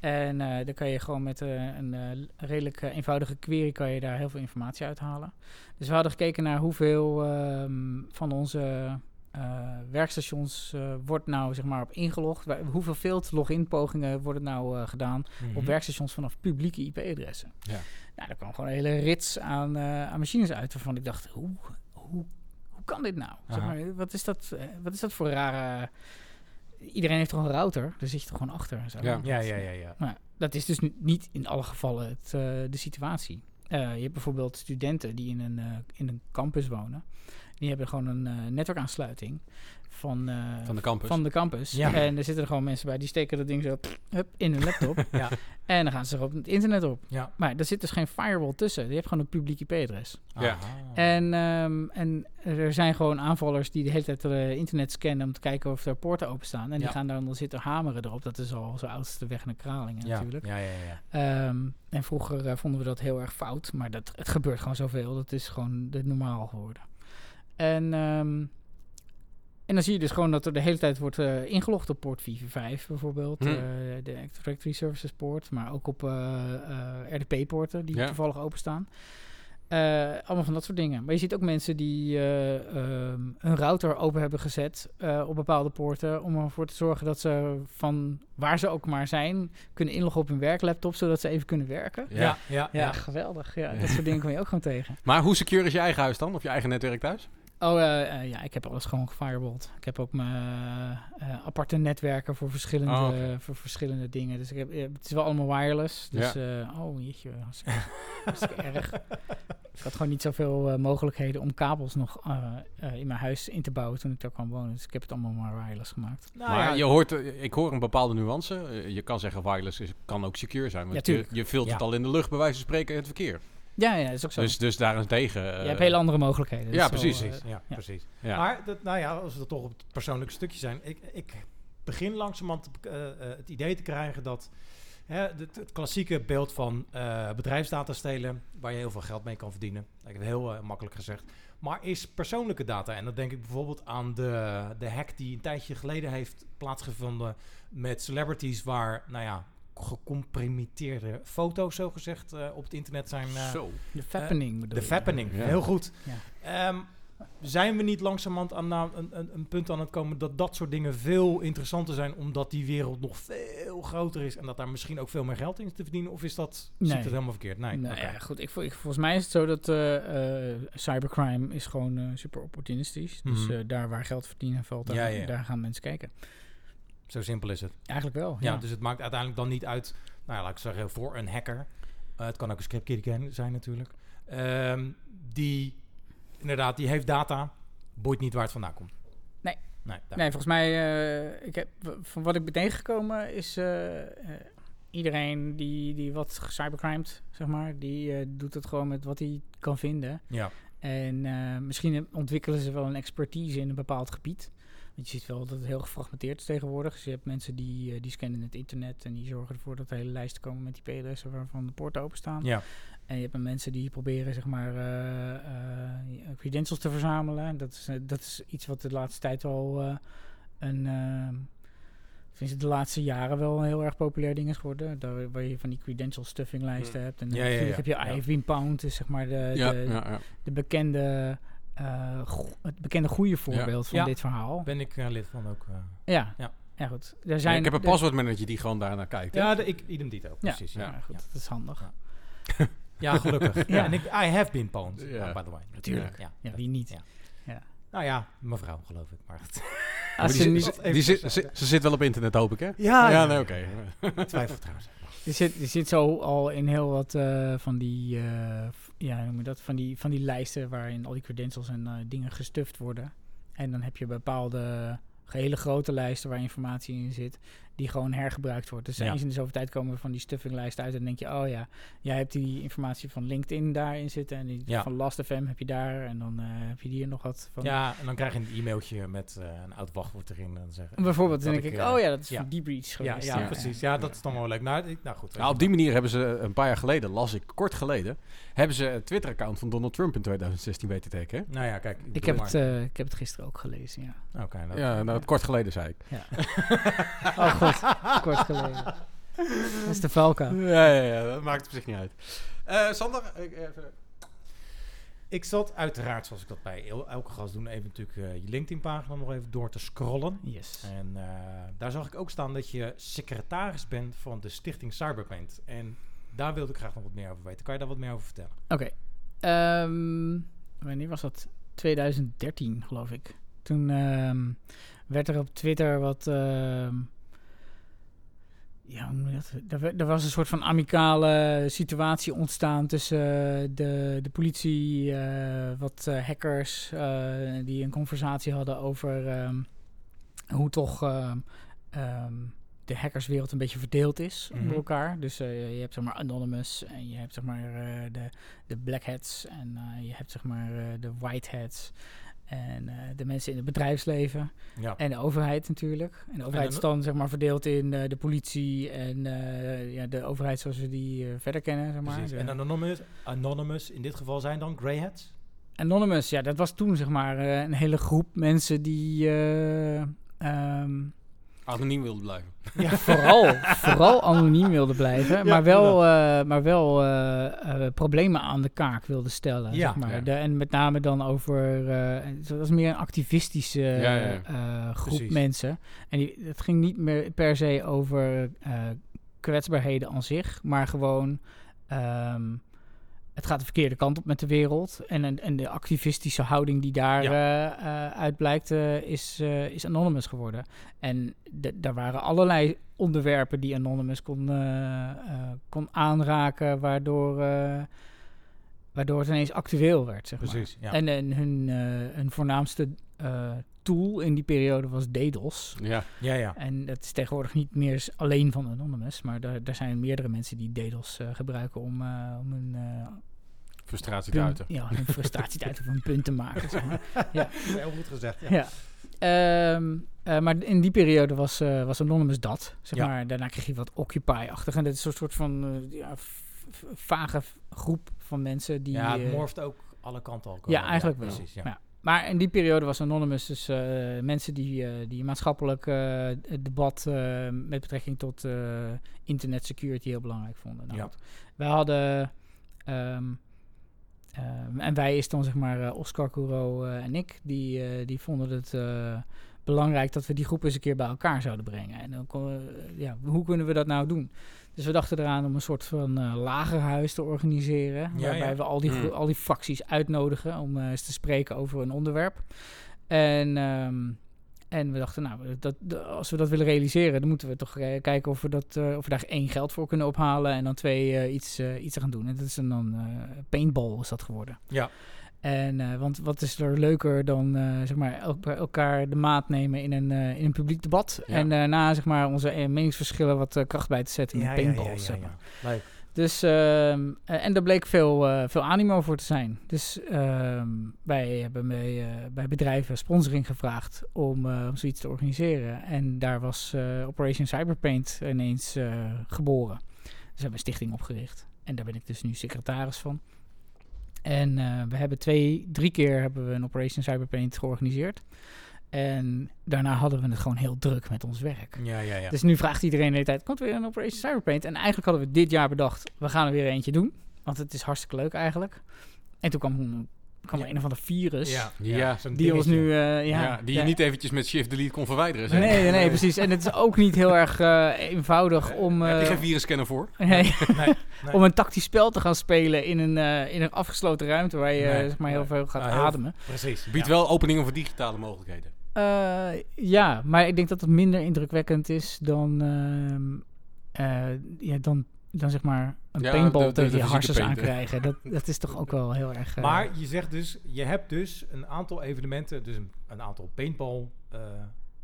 E: En dan kan je gewoon met een redelijk eenvoudige query kan je daar heel veel informatie uithalen. Dus we hadden gekeken naar hoeveel ehm, van onze werkstations eh, wordt nou zeg maar op ingelogd. Hoeveel field login pogingen worden nou eh, gedaan
D: Mhm.
E: op werkstations vanaf publieke IP-adressen.
A: Ja.
E: Nou, daar kwam gewoon een hele rits aan, eh, aan machines uit waarvan ik dacht, hoe, hoe, hoe kan dit nou? Zeg maar, wat, is dat, eh, wat is dat voor rare... Iedereen heeft toch een router, daar zit je toch gewoon achter. Zo.
A: Ja.
D: Ja, ja, ja, ja.
E: Nou, dat is dus ni- niet in alle gevallen het, eh, de situatie. Eh, je hebt bijvoorbeeld studenten die in een, eh, in een campus wonen. Die hebben gewoon een eh, netwerkaansluiting van, eh,
A: Van de campus.
E: van de campus.
D: Ja.
E: En er zitten er gewoon mensen bij die steken dat ding zo hup, in hun laptop.
D: Ja.
E: En dan gaan ze er op het internet op.
D: Ja.
E: Maar er zit dus geen firewall tussen. Je hebt gewoon een publiek IP-adres.
A: Ja.
E: En, ehm, en er zijn gewoon aanvallers die de hele tijd het internet scannen om te kijken of er poorten openstaan. En die gaan dan zitten hameren erop. Dat is al zo oudste weg naar Kralingen
D: ja.
E: natuurlijk.
D: Ja, ja, ja.
E: Ehm, en vroeger eh, vonden we dat heel erg fout. Maar dat, het gebeurt gewoon zoveel. Dat is gewoon de normaal geworden. En, ehm, en dan zie je dus gewoon dat er de hele tijd wordt eh, ingelogd op poort 445 bijvoorbeeld.
A: Hm.
E: eh, de Active Directory Services poort. Maar ook op eh, eh, RDP-poorten die
A: Ja.
E: toevallig openstaan. Eh, allemaal van dat soort dingen. Maar je ziet ook mensen die eh, ehm, een router open hebben gezet eh, op bepaalde poorten. Om ervoor te zorgen dat ze van waar ze ook maar zijn, kunnen inloggen op hun werklaptop. Zodat ze even kunnen werken.
A: Ja.
D: Ja, ja,
E: Ja, geweldig. Ja, dat soort dingen kom je ook gewoon tegen.
A: Maar hoe secure is je eigen huis dan? Of je eigen netwerk thuis?
E: Oh, eh, eh, ja, ik heb alles gewoon gefirewalled. Ik heb ook mijn eh, aparte netwerken voor verschillende,
A: Oh,
E: voor verschillende dingen. Dus ik heb, het is wel allemaal wireless. Dus, eh, oh jeetje, hartstikke, erg. Ik had gewoon niet zoveel eh, mogelijkheden om kabels nog eh, eh, in mijn huis in te bouwen toen ik daar kwam wonen. Dus ik heb het allemaal maar wireless gemaakt.
D: Nou
A: maar
D: ja,
A: je hoort, ik hoor een bepaalde nuance. Je kan zeggen wireless is, kan ook secure zijn. Want
E: Ja,
A: je, je filtert
D: Ja.
A: al in de lucht bij wijze van spreken het verkeer.
E: Ja, ja, dat is ook zo.
A: Dus, dus daarentegen... eh,
E: je hebt hele andere mogelijkheden.
A: ja,
E: wel,
A: precies.
E: eh,
D: Precies, ja,
E: ja.
D: precies.
A: ja.
D: Maar dat, nou ja, als we dat toch op het persoonlijke stukje zijn. Ik, ik begin langzamerhand eh, eh, het idee te krijgen dat hè, het, het klassieke beeld van eh, bedrijfsdata stelen, waar je heel veel geld mee kan verdienen. Ik heb het heel eh, makkelijk gezegd. Maar is persoonlijke data. En dan denk ik bijvoorbeeld aan de, de hack die een tijdje geleden heeft plaatsgevonden met celebrities waar, nou ja, gecomprimeerde foto's zogezegd eh op het internet zijn eh,
A: Zo.
E: De fappening bedoel
D: de fappening,
A: Ja.
D: heel goed.
E: Ja.
D: Ehm, zijn we niet langzamerhand aan na- een, een, een punt aan het komen dat dat soort dingen veel interessanter zijn, omdat die wereld nog veel groter is en dat daar misschien ook veel meer geld in is te verdienen? Of is dat,
E: Nee.
D: het helemaal verkeerd? Nee,
E: Nee,
D: oké.
E: ja, goed. Ik, ik, volgens mij is het zo dat eh, eh, cybercrime is gewoon eh, super opportunistisch. Dus
D: Mhm.
E: eh, daar waar geld verdienen valt, daar,
D: Ja, ja.
E: daar gaan mensen kijken.
D: Zo simpel is het.
E: Eigenlijk wel,
D: Ja.
E: ja.
D: dus het maakt uiteindelijk dan niet uit, nou ja, laat ik zeggen, voor een hacker. Eh, het kan ook een script kiddie zijn natuurlijk. Ehm, die, inderdaad, die heeft data, boeit niet waar het vandaan komt.
E: Nee.
D: Nee,
E: Nee, volgens mij, eh, ik heb, van wat ik ben tegengekomen is eh, iedereen die, die wat cybercrimed, zeg maar, die doet het gewoon met wat hij kan vinden.
D: Ja.
E: En misschien ontwikkelen ze wel een expertise in een bepaald gebied. Want je ziet wel dat het heel gefragmenteerd is tegenwoordig. Dus je hebt mensen die, eh, die scannen het internet en die zorgen ervoor dat er hele lijsten komen met IP-adressen waarvan de poorten openstaan.
D: Ja.
E: En je hebt mensen die proberen zeg maar eh, credentials te verzamelen. Dat is, dat is iets wat de laatste tijd wel eh, een sinds de laatste jaren wel een heel erg populair ding is geworden. Daar, waar je van die credential stuffing lijsten hebt. En
D: Ja,
E: natuurlijk
D: ja.
E: heb je. Ivy Pound, is zeg maar de, de, de bekende, het bekende goede voorbeeld van
D: Ja.
E: dit verhaal.
D: Ben ik eh, lid van ook. eh.
E: Ja.
D: Ja.
E: ja. goed. Er
A: Ja,
E: zijn,
A: ik heb een
E: er-
A: paswoordmanager die gewoon daarnaar kijkt. hè?
D: Ja, de, ik, idem dito.
E: Ja,
D: Precies.
E: ja, goed, dat is handig.
D: Ja. Ja, gelukkig. ja.
E: Ja.
D: En ik, I have been pwned,
A: Ja.
D: by the way.
E: Natuurlijk.
D: Ja.
E: Ja, wie niet?
D: Ja.
E: Ja.
D: Nou ja, mevrouw geloof ik. Maar
A: die
E: ze
A: zit-
E: niet-
A: die, die zit- ze, ze zit wel op internet, hoop ik, hè?
D: Ja,
A: ja
D: ja.
A: nee, oké.
D: twijfel trouwens.
E: Je zit, je zit zo al in heel wat eh, van die, eh, ja, noem dat, van die, van die lijsten waarin al die credentials en eh, dingen gestuft worden. En dan heb je bepaalde hele grote lijsten waar informatie in zit, die gewoon hergebruikt wordt. Dus
D: Ja.
E: eens in de zoveel tijd komen van die stuffinglijsten uit en dan denk je, oh ja, jij hebt die informatie van LinkedIn daarin zitten en die
D: Ja.
E: van Last.fm heb je daar en dan eh, heb je hier nog wat van.
D: Ja, en dan krijg je een e-mailtje met eh, een oud wachtwoord erin. En dan zeggen,
E: Bijvoorbeeld, dan denk ik,
D: eh,
E: oh ja, dat is
D: ja.
E: voor die breach
D: Ja,
E: geweest.
D: ja, precies. Ja, dat is dan wel leuk. Nou, ik- nou goed.
A: Nou, op die manier hebben ze een paar jaar geleden, las ik kort geleden, hebben ze het Twitter-account van Donald Trump in 2016 weten te hacken. hè?
D: Nou ja, kijk.
E: Ik heb,
D: maar-
E: het, eh, ik heb het gisteren ook gelezen, ja.
D: Oké, dat-
A: Ja, nou, kort geleden zei ik.
E: Ja. oh god, kort geleden. Dat is de valkuil.
A: Ja, ja, ja, dat maakt op zich niet uit. Eh, Sander, ik, even...
D: Ik zat uiteraard, zoals ik dat bij el- elke gast doe, even natuurlijk eh, je LinkedIn-pagina nog even door te scrollen.
E: Yes.
D: En eh, daar zag ik ook staan dat je secretaris bent van de stichting Cyberpaint. En daar wilde ik graag nog wat meer over weten. Kan je daar wat meer over vertellen?
E: Oké. Ehm, wanneer was dat? 2013, geloof ik. Toen ehm, werd er op Twitter wat... ehm, ja, hoe dat? Er, er was een soort van amicale situatie ontstaan tussen eh, de, de politie, eh, wat eh, hackers, die een conversatie hadden over ehm, hoe toch ehm, ehm, de hackerswereld een beetje verdeeld is
D: Mhm.
E: onder elkaar. Dus je hebt zeg maar Anonymous en je hebt zeg maar de, de Black Hats en je hebt zeg maar de White Hats. En eh, de mensen in het bedrijfsleven.
D: Ja.
E: En de overheid natuurlijk. En de overheid is dan zeg maar verdeeld in eh, de politie en eh, ja, de overheid zoals we die verder kennen. Zeg maar.
D: En Anonymous, Anonymous in dit geval zijn dan Grey Hats?
E: Anonymous, ja, dat was toen zeg maar een hele groep mensen die eh, ehm,
A: Anoniem wilde blijven.
E: vooral, vooral anoniem wilden blijven, maar wel, eh, maar wel eh, eh, problemen aan de kaak wilden stellen.
D: Ja,
E: zeg maar.
A: ja.
E: De, en met name dan over, eh, het was meer een activistische
A: Ja, ja, ja.
E: eh, groep
D: Precies.
E: mensen. En die, het ging niet meer per se over eh, kwetsbaarheden aan zich, maar gewoon. ehm, het gaat de verkeerde kant op met de wereld. En, en, en de activistische houding die daar
D: Ja.
E: eh, eh, uit blijkt, eh, is, eh, is Anonymous geworden. En daar waren allerlei onderwerpen die Anonymous kon, kon aanraken, waardoor, waardoor het ineens actueel werd. Zeg maar.
D: Precies, ja.
E: En, en hun, hun voornaamste eh, tool in die periode was DDoS.
A: Ja,
D: ja, ja.
E: En dat is tegenwoordig niet meer alleen van Anonymous, maar daar, daar zijn meerdere mensen die DDoS eh, gebruiken om, eh, om hun, eh,
A: frustratie te
E: punt-
A: uiten.
E: ja, hun frustratie te uiten of een punt te maken. Zeg maar. ja.
D: Heel goed gezegd. Ja.
E: Ja. Ehm, eh, maar in die periode was, eh, was Anonymous dat. Zeg
D: Ja.
E: maar. Daarna kreeg je wat Occupy-achtig. En dat is een soort van eh, ja, vage groep van mensen die...
D: ja, het morft ook alle kanten al.
E: ja, eigenlijk wel.
D: Precies, ja.
E: Maar in die periode was Anonymous dus eh, mensen die, eh, die maatschappelijk eh, het debat met betrekking tot internet security heel belangrijk vonden. Nou,
D: Ja.
E: Wij hadden, ehm, ehm, en wij is dan zeg maar Oscar Couro eh, en ik, die, die vonden het belangrijk dat we die groep eens een keer bij elkaar zouden brengen. En dan kon, ja, hoe kunnen we dat nou doen? Dus we dachten eraan om een soort van eh, lagerhuis te organiseren.
D: Ja,
E: waarbij
D: ja.
E: we al die,
A: Mm.
E: al die fracties uitnodigen om eh, eens te spreken over een onderwerp. En, ehm, en we dachten, nou, dat, als we dat willen realiseren, dan moeten we toch eh, kijken of we, dat, eh, of we daar één geld voor kunnen ophalen. En dan twee eh, iets, eh, iets gaan doen. En dat is dan, dan eh, paintball is dat geworden.
D: Ja.
E: En, eh, want wat is er leuker dan eh, zeg maar elk- elkaar de maat nemen in een, eh, in een publiek debat.
A: Ja.
E: En daarna zeg maar onze meningsverschillen wat kracht bij te zetten
D: Ja, ja, ja,
E: paintballs.
D: ja,
E: zeg maar.
D: Leuk.
E: Dus, ehm, eh, en daar bleek veel, veel animo voor te zijn. Dus ehm, wij hebben bij, bij bedrijven sponsoring gevraagd om, om zoiets te organiseren. En daar was Operation Cyberpaint ineens geboren. Dus we hebben een stichting opgericht. En daar ben ik dus nu secretaris van. En eh, we hebben twee, drie keer hebben we een Operation Cyberpaint georganiseerd. En daarna hadden we het gewoon heel druk met ons werk.
D: Ja, ja, ja.
E: Dus nu vraagt iedereen de hele tijd, komt er weer een Operation Cyberpaint? En eigenlijk hadden we dit jaar bedacht, we gaan er weer eentje doen. Want het is hartstikke leuk eigenlijk. En toen kwam kwam er
D: Ja.
E: een of ander virus.
A: Ja,
E: Die ons nu... eh,
A: Ja,
E: ja,
A: die je niet eventjes met shift delete kon verwijderen. zeg.
E: Nee, nee, nee, precies. En het is ook niet heel erg eh, eenvoudig om...
A: Heb je
E: eh,
A: geen virusscanner voor?
E: nee,
D: Nee, nee.
E: om een tactisch spel te gaan spelen in een, eh, in een afgesloten ruimte waar je
D: Nee,
E: zeg maar heel
D: nee.
E: veel gaat
D: heel-
E: ademen.
D: Precies.
A: Biedt
D: ja.
A: wel openingen voor digitale mogelijkheden.
E: Eh, ja, maar ik denk dat het minder indrukwekkend is dan, ehm, eh, ja, dan, dan zeg maar een
A: Ja,
E: paintball
A: de- de-
E: tegen
A: de
E: je
A: hè.
E: aankrijgen. Dat, dat is toch ook wel heel erg... eh,
D: Maar je zegt dus, je hebt dus een aantal evenementen, dus een, een aantal paintball eh,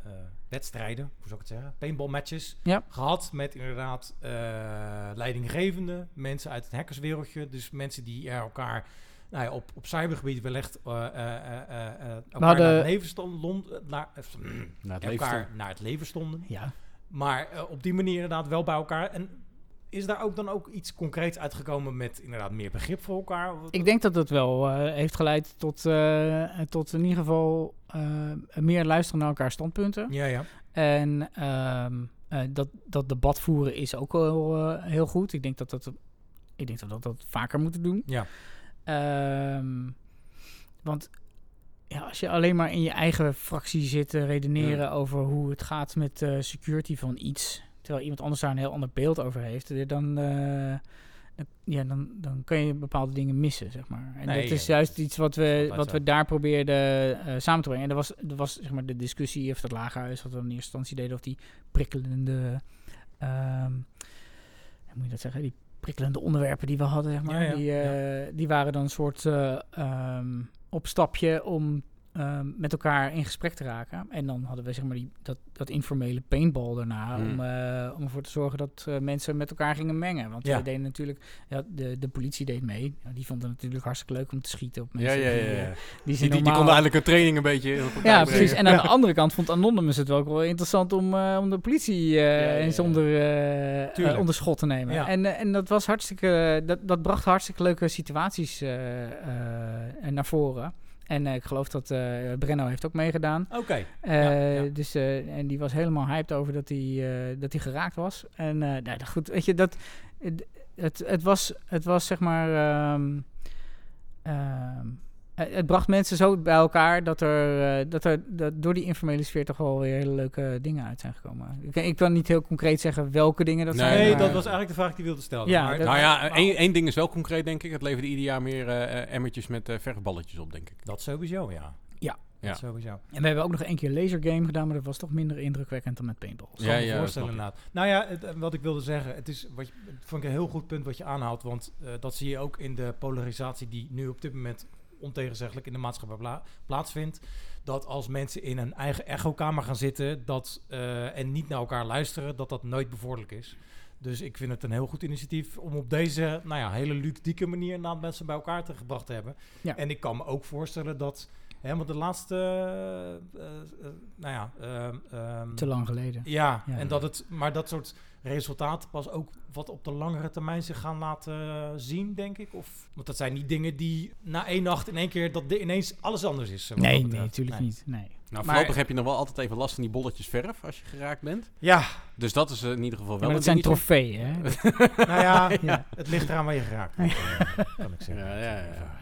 D: eh, wedstrijden, hoe zou ik het zeggen, paintball matches
E: Ja.
D: gehad met inderdaad eh, leidinggevende mensen uit het hackerswereldje, dus mensen die er elkaar nou ja, op, op cybergebied wellicht eh, eh, eh, eh, eh, elkaar
E: hadden-
D: naar het leven stonden, naar,
A: Na het
D: elkaar
A: leven.
D: naar het leven stonden.
E: ja.
D: Maar op die manier inderdaad wel bij elkaar. En is daar ook dan ook iets concreets uitgekomen met inderdaad meer begrip voor elkaar?
E: Ik denk dat dat wel eh, heeft geleid tot, eh, tot in ieder geval eh, meer luisteren naar elkaar standpunten.
D: Ja, ja.
E: En ehm, eh, dat, dat debat voeren is ook wel heel goed. Ik denk dat dat, ik denk dat, dat dat vaker moeten doen.
D: Ja.
E: Ehm, want ja, als je alleen maar in je eigen fractie zit te redeneren over hoe het gaat met security van iets, terwijl iemand anders daar een heel ander beeld over heeft, eh, dan, dan- ja, dan, dan kan je bepaalde dingen missen, zeg maar. En
D: Nee,
E: dat is
D: ja,
E: juist iets wat we, wat
D: zo.
E: we daar probeerden eh, samen te brengen. En er was, er was zeg maar de discussie of dat lagerhuis, wat we in eerste instantie deden, of die prikkelende, ehm, hoe moet je dat zeggen, die prikkelende onderwerpen die we hadden, zeg maar,
D: Ja, ja,
E: die, die waren dan een soort ehm, opstapje om ehm, met elkaar in gesprek te raken. En dan hadden we zeg maar die, dat, dat informele paintball daarna,
A: Hmm.
E: om, eh, om ervoor te zorgen dat eh, mensen met elkaar gingen mengen. Want
D: Ja.
E: we deden natuurlijk, ja, de, de politie deed mee. Ja, die vonden het natuurlijk hartstikke leuk om te schieten op mensen.
A: ja, ja.
E: die,
A: ja.
E: eh, die,
A: Die, die, die
E: normaal-
A: konden eigenlijk een training een beetje
E: ja,
A: brengen.
E: precies. En aan de andere kant vond Anonymous het ook wel interessant om, eh, om de politie eh, eens onder, eh, eh, onder schot te nemen. En, eh, en dat was hartstikke, dat, dat bracht hartstikke leuke situaties eh, eh, naar voren. En eh, ik geloof dat eh Brenno heeft ook meegedaan.
D: Oké.
E: Eh,
D: Ja, ja.
E: Dus, en die was helemaal hyped over dat hij, dat hij geraakt was. En nou, goed, weet je, dat, het, het, was, het was zeg maar... eh, het bracht mensen zo bij elkaar dat er, eh, dat er dat door die informele sfeer toch wel weer hele leuke dingen uit zijn gekomen. Ik, ik kan niet heel concreet zeggen welke dingen dat
A: Nee,
E: zijn.
D: Nee,
E: maar-
D: dat was eigenlijk de vraag die ik wilde stellen.
E: Ja,
D: maar,
A: Nou ja,
D: maar-
A: één, één ding is wel concreet, denk ik. Het leverde ieder jaar meer eh, eh, emmertjes met eh verfballetjes op, denk ik.
D: dat sowieso, ja.
E: Ja.
A: Ja.
D: Dat sowieso.
E: En we hebben ook nog één keer laser game gedaan, maar dat was toch minder indrukwekkend dan met paintball.
D: Zal
A: Ja, ja,
D: voorstellen inderdaad. Nou ja, het, eh, wat ik wilde zeggen, het is wat je, het vond ik een heel goed punt wat je aanhaalt, want eh, dat zie je ook in de polarisatie die nu op dit moment ontegenzeggelijk in de maatschappij pla- plaatsvindt. Dat als mensen in een eigen echokamer gaan zitten dat, eh, en niet naar elkaar luisteren, dat dat nooit bevorderlijk is. Dus ik vind het een heel goed initiatief om op deze nou ja, hele ludieke manier mensen bij elkaar te gebracht te hebben.
E: Ja.
D: En ik kan me ook voorstellen dat, hè, want de laatste, eh, nou ja, ehm, ehm,
E: Te lang geleden.
D: ja,
E: Ja.
D: en dat het, maar dat soort resultaten pas ook wat op de langere termijn zich gaan laten zien, denk ik. Of, want dat zijn niet dingen die na één nacht in één keer dat de, ineens alles anders is. dat
E: Nee, nee, natuurlijk
D: Nee.
E: niet. Nee.
A: Nou,
E: Maar-
A: voorlopig heb je nog wel altijd even last van die bolletjes verf als je geraakt bent.
D: Ja,
A: Dus dat is eh, in ieder geval wel
E: maar
A: een
E: dat zijn trofeeën, hè?
D: nou ja,
E: Ja.
D: het ligt eraan waar je geraakt eh, kan ik zeggen.
A: Ja, ja, ja.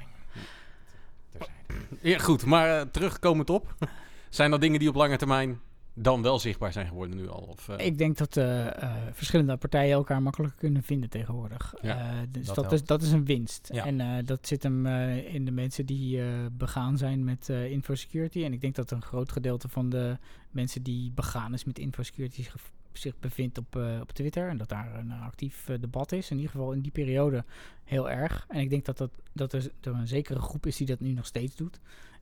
A: Ja, goed, maar eh, terugkomend op. Zijn er dingen die op lange termijn dan wel zichtbaar zijn geworden nu al? Of, eh,
E: Ik denk dat eh, verschillende partijen elkaar makkelijker kunnen vinden tegenwoordig.
A: Ja,
E: dus
D: dat
E: dat, is, dat is een winst.
D: Ja.
E: En dat zit hem in de mensen die begaan zijn met infosecurity. En ik denk dat een groot gedeelte van de mensen die begaan is met infosecurity zich, zich bevindt op, op Twitter. En dat daar een actief debat is. In ieder geval in die periode heel erg. En ik denk dat, dat, dat er, een zekere groep is die dat nu nog steeds doet.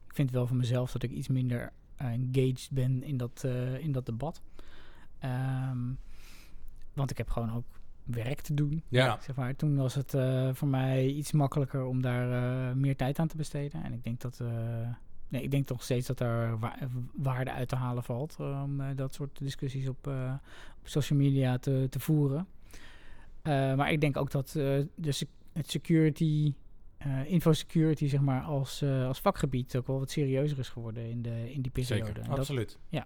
E: Ik vind wel van mezelf dat ik iets minder engaged ben in dat, eh, in dat debat. Ehm, want ik heb gewoon ook werk te doen.
A: ja.
E: Zeg maar. Toen was het eh, voor mij iets makkelijker om daar eh, meer tijd aan te besteden. En ik denk dat. eh, nee, ik denk nog steeds dat er wa- waarde uit te halen valt. eh, om eh, dat soort discussies op, eh, op social media te, te voeren. Eh, maar ik denk ook dat eh, de sec- het security. Eh infosecurity, zeg maar, als, eh, als vakgebied ook wel wat serieuzer is geworden in, de, in die periode.
A: Zeker.
E: En dat-
D: Absoluut.
E: Ja.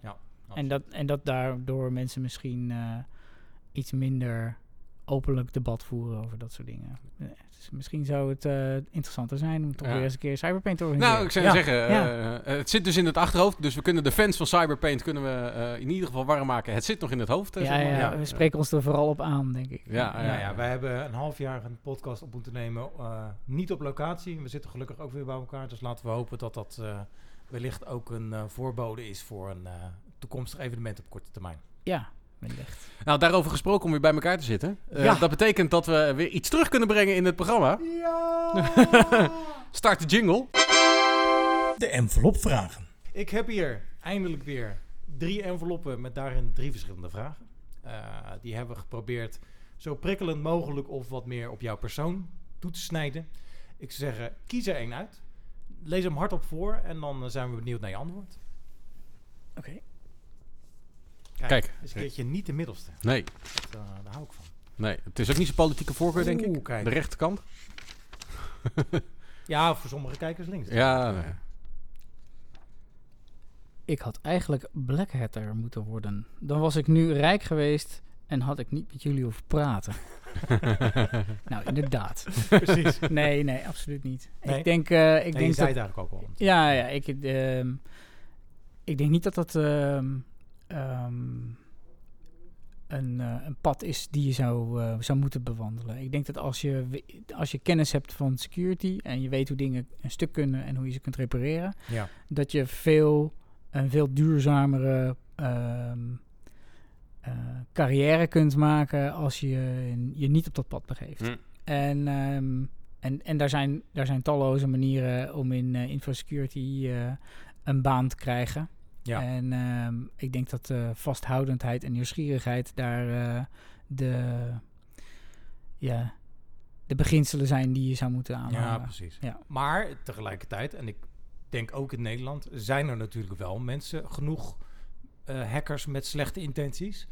E: en, dat, en dat daardoor mensen misschien eh, iets minder openlijk debat voeren over dat soort dingen. Dus misschien zou het eh, interessanter zijn om toch
A: Ja.
E: weer eens een keer Cyberpaint te organiseren.
A: Nou, ik zou
D: Ja.
A: zeggen,
E: Ja.
A: eh, het zit dus in het achterhoofd. Dus we kunnen de fans van Cyberpaint kunnen we eh, in ieder geval warm maken. Het zit nog in het hoofd.
E: ja,
A: zeg maar.
E: we spreken ons er vooral op aan, denk ik.
A: Ja,
D: Ja, ja, wij hebben een half jaar een podcast op moeten nemen. eh, niet op locatie. We zitten gelukkig ook weer bij elkaar. Dus laten we hopen dat dat eh, wellicht ook een eh, voorbode is voor een eh, toekomstig evenement op korte termijn.
E: Ja, wellicht.
A: Nou, daarover gesproken om weer bij elkaar te zitten. Eh,
D: Ja.
A: Dat betekent dat we weer iets terug kunnen brengen in het programma.
D: Ja!
A: Start de jingle.
F: De envelopvragen.
D: Ik heb hier eindelijk weer drie enveloppen met daarin drie verschillende vragen. Eh, die hebben we geprobeerd zo prikkelend mogelijk of wat meer op jouw persoon toe te snijden. Ik zou zeggen, kies er één uit. Lees hem hardop voor en dan eh, zijn we benieuwd naar je antwoord.
E: Oké.
A: Kijk.
D: Is een keertje niet de middelste.
A: Nee,
D: Dat, eh, daar hou ik van.
A: nee, het is ook niet zijn politieke voorkeur, denk ik.
D: Kijk.
A: De rechterkant.
D: Ja, voor sommige kijkers links.
A: Ja, nee.
E: Ik had eigenlijk Black Hatter moeten worden. Dan was ik nu rijk geweest en had ik niet met jullie hoeven praten. nou, inderdaad.
D: Precies.
E: Nee, nee, absoluut niet.
D: Nee?
E: Ik denk, eh, ik denk
D: zei
E: dat,
D: het eigenlijk ook al.
E: ja, ja, ik, ehm, ik denk niet dat dat ehm, ehm, een, eh, een pad is die je zou, eh, zou moeten bewandelen. Ik denk dat als je, als je kennis hebt van security en je weet hoe dingen een stuk kunnen en hoe je ze kunt repareren,
D: Ja.
E: dat je veel, een veel duurzamere ehm, eh, carrière kunt maken als je je niet op dat pad begeeft.
A: Hm.
E: En, ehm, en, en daar, zijn, daar zijn talloze manieren om in infosecurity een baan te krijgen.
D: Ja.
E: En ehm, ik denk dat eh, vasthoudendheid en nieuwsgierigheid daar eh, de, ja, de beginselen zijn die je zou moeten
D: Ja,
E: aanhouden.
D: precies.
E: Ja.
D: Maar tegelijkertijd, en ik denk ook in Nederland, zijn er natuurlijk wel mensen, genoeg eh, hackers met slechte intenties.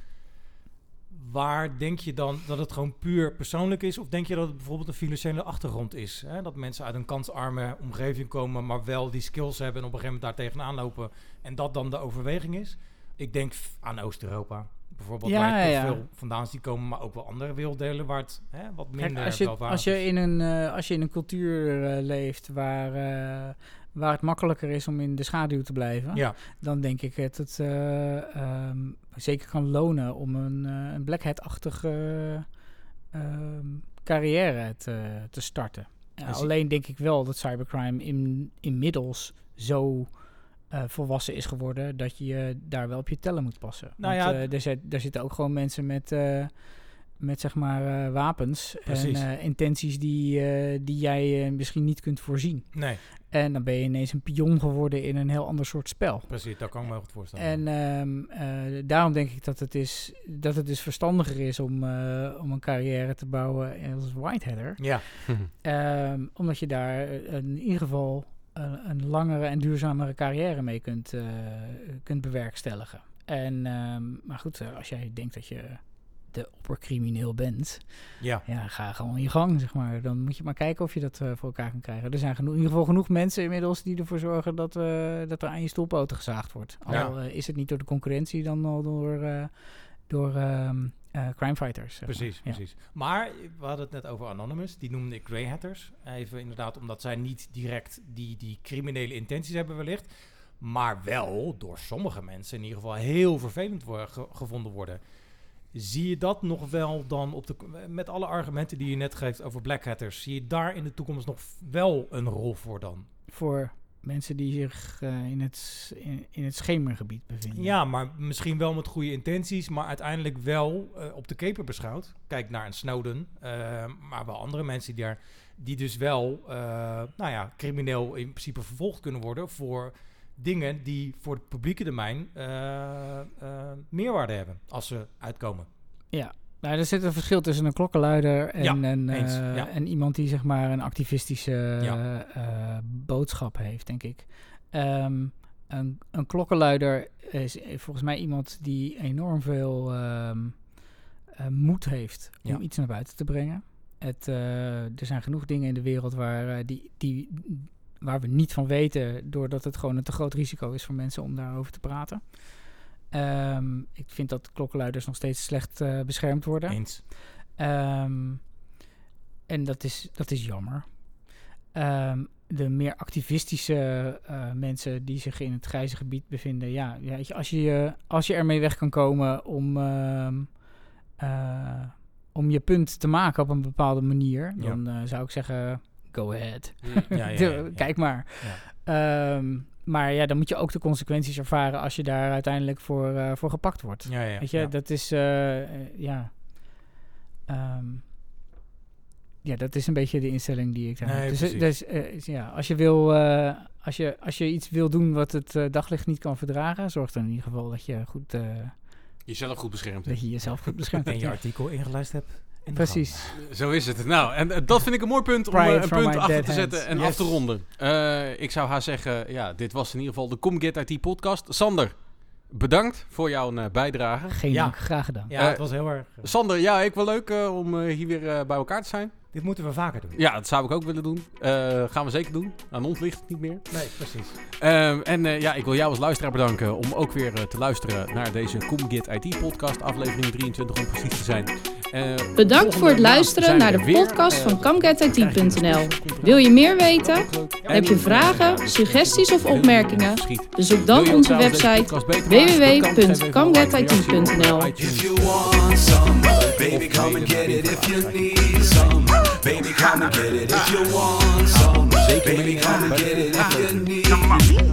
D: Waar denk je dan dat het gewoon puur persoonlijk is? Of denk je dat het bijvoorbeeld een financiële achtergrond is? Hè? Dat mensen uit een kansarme omgeving komen, maar wel die skills hebben en op een gegeven moment daar tegenaan lopen. En dat dan de overweging is? Ik denk aan Oost-Europa. Bijvoorbeeld
E: Ja,
D: waar je
E: ja,
D: veel vandaan ziet komen, maar ook wel andere werelddelen waar het hè, wat
E: Kijk,
D: minder
E: als, je, als, je in een, eh, als je in een cultuur eh, leeft waar, eh, waar het makkelijker is om in de schaduw te blijven,
D: Ja,
E: dan denk ik dat het eh, ehm, zeker kan lonen om een, eh, een black hat-achtige ehm, carrière te, te starten. Ja, alleen denk ik wel dat cybercrime in, inmiddels zo eh, volwassen is geworden dat je daar wel op je tellen moet passen.
D: Nou
E: Want,
D: ja,
E: er, zit, er zitten ook gewoon mensen met, met zeg maar eh, wapens
D: Precies.
E: en eh, intenties die, eh, die jij eh, misschien niet kunt voorzien.
D: nee,
E: En dan ben je ineens een pion geworden in een heel ander soort spel.
D: precies. Dat kan ik me heel goed voorstellen.
E: En ehm, eh, daarom denk ik dat het, is, dat het dus verstandiger is om, eh, om een carrière te bouwen als whiteheader.
D: ja,
E: Ehm, omdat je daar in ieder geval een, een langere en duurzamere carrière mee kunt, eh, kunt bewerkstelligen. En, ehm, maar goed, eh, als jij denkt dat je de oppercrimineel bent,
D: ja.
E: ja, ga gewoon je gang, zeg maar. Dan moet je maar kijken of je dat eh, voor elkaar kan krijgen. Er zijn genoeg, in ieder geval genoeg mensen inmiddels die ervoor zorgen dat, eh, dat er aan je stoelpoten gezaagd wordt. Al eh, is het niet door de concurrentie, dan al door, door ehm, eh, crimefighters. zeg maar.
D: Precies,
E: Ja.
D: precies. Maar we hadden het net over Anonymous. Die noemde ik grey hatters. Even inderdaad, omdat zij niet direct die, die criminele intenties hebben wellicht. Maar wel door sommige mensen in ieder geval heel vervelend worden, ge- gevonden worden. Zie je dat nog wel dan op de, met alle argumenten die je net geeft over black hatters, zie je daar in de toekomst nog wel een rol voor dan?
E: Voor mensen die zich eh, in, het, in, in het schemergebied bevinden.
D: Ja, maar misschien wel met goede intenties, maar uiteindelijk wel eh, op de keper beschouwd. Kijk naar een Snowden, eh, maar wel andere mensen die, daar, die dus wel, nou ja, crimineel in principe vervolgd kunnen worden voor dingen die voor het publieke domein eh, eh, meerwaarde hebben als ze uitkomen.
E: Nou, er zit een verschil tussen een klokkenluider en,
D: Ja, eens,
E: eh,
D: ja.
E: en iemand die zeg maar een activistische
D: Ja.
E: boodschap heeft, denk ik. Ehm, een, een klokkenluider is volgens mij iemand die enorm veel ehm, eh, moed heeft om
D: Ja.
E: iets naar buiten te brengen. Het, er zijn genoeg dingen in de wereld waar, die, die, waar we niet van weten, doordat het gewoon een te groot risico is voor mensen om daarover te praten. Ehm, ik vind dat klokkenluiders nog steeds slecht eh, beschermd worden.
D: Eens.
E: Ehm, en dat is, dat is jammer. Ehm, de meer activistische eh, mensen die zich in het grijze gebied bevinden, ja, ja weet je, als, je, als je ermee weg kan komen om, eh, om je punt te maken op een bepaalde manier, dan zou ik zeggen, go ahead.
D: Ja, ja.
E: Kijk maar. Ehm, maar ja, dan moet je ook de consequenties ervaren als je daar uiteindelijk voor, eh, voor gepakt wordt.
D: Ja, ja,
E: Weet je,
D: ja.
E: dat is, eh, eh, ja. Ehm, ja, dat is een beetje de instelling die ik
D: Nee,
E: heb. Dus, dus is- ja, als je wil, als je, als je iets wil doen wat het daglicht niet kan verdragen, zorg dan in ieder geval dat je goed,
A: Jezelf goed beschermd.
E: dat je jezelf goed beschermt.
D: En je artikel ingeluisterd hebt. In
E: Precies.
A: Zo is het. Nou, en eh, dat vind ik een mooi punt om eh, een punt achter te zetten
E: hands.
A: en
D: Yes.
A: af te ronden. Eh, ik zou haar zeggen, ja, dit was in ieder geval de Come Get IT podcast. Sander, bedankt voor jouw eh, bijdrage.
E: Geen
D: Ja.
E: dank, graag gedaan.
D: Ja, het was heel erg...
A: Sander, ja, ik wel leuk om hier weer bij elkaar te zijn.
D: dit moeten we vaker doen.
A: Ja, dat zou ik ook willen doen. Eh, gaan we zeker doen. Aan ons ligt het niet meer.
D: Nee, precies.
A: Ehm, en eh, ja, ik wil jou als luisteraar bedanken om ook weer te luisteren naar deze Come Get IT podcast, aflevering 23 om precies te zijn. Eh,
C: Bedankt voor het luisteren naar de podcast
A: Eh,
C: van
A: een
C: Wil je meer weten? Heb je
A: En,
C: vragen, suggesties of opmerkingen? Bezoek dan onze website
B: some, baby, come and get it. If you need some, baby, come and get it. If you want some, baby, come and get it. If you need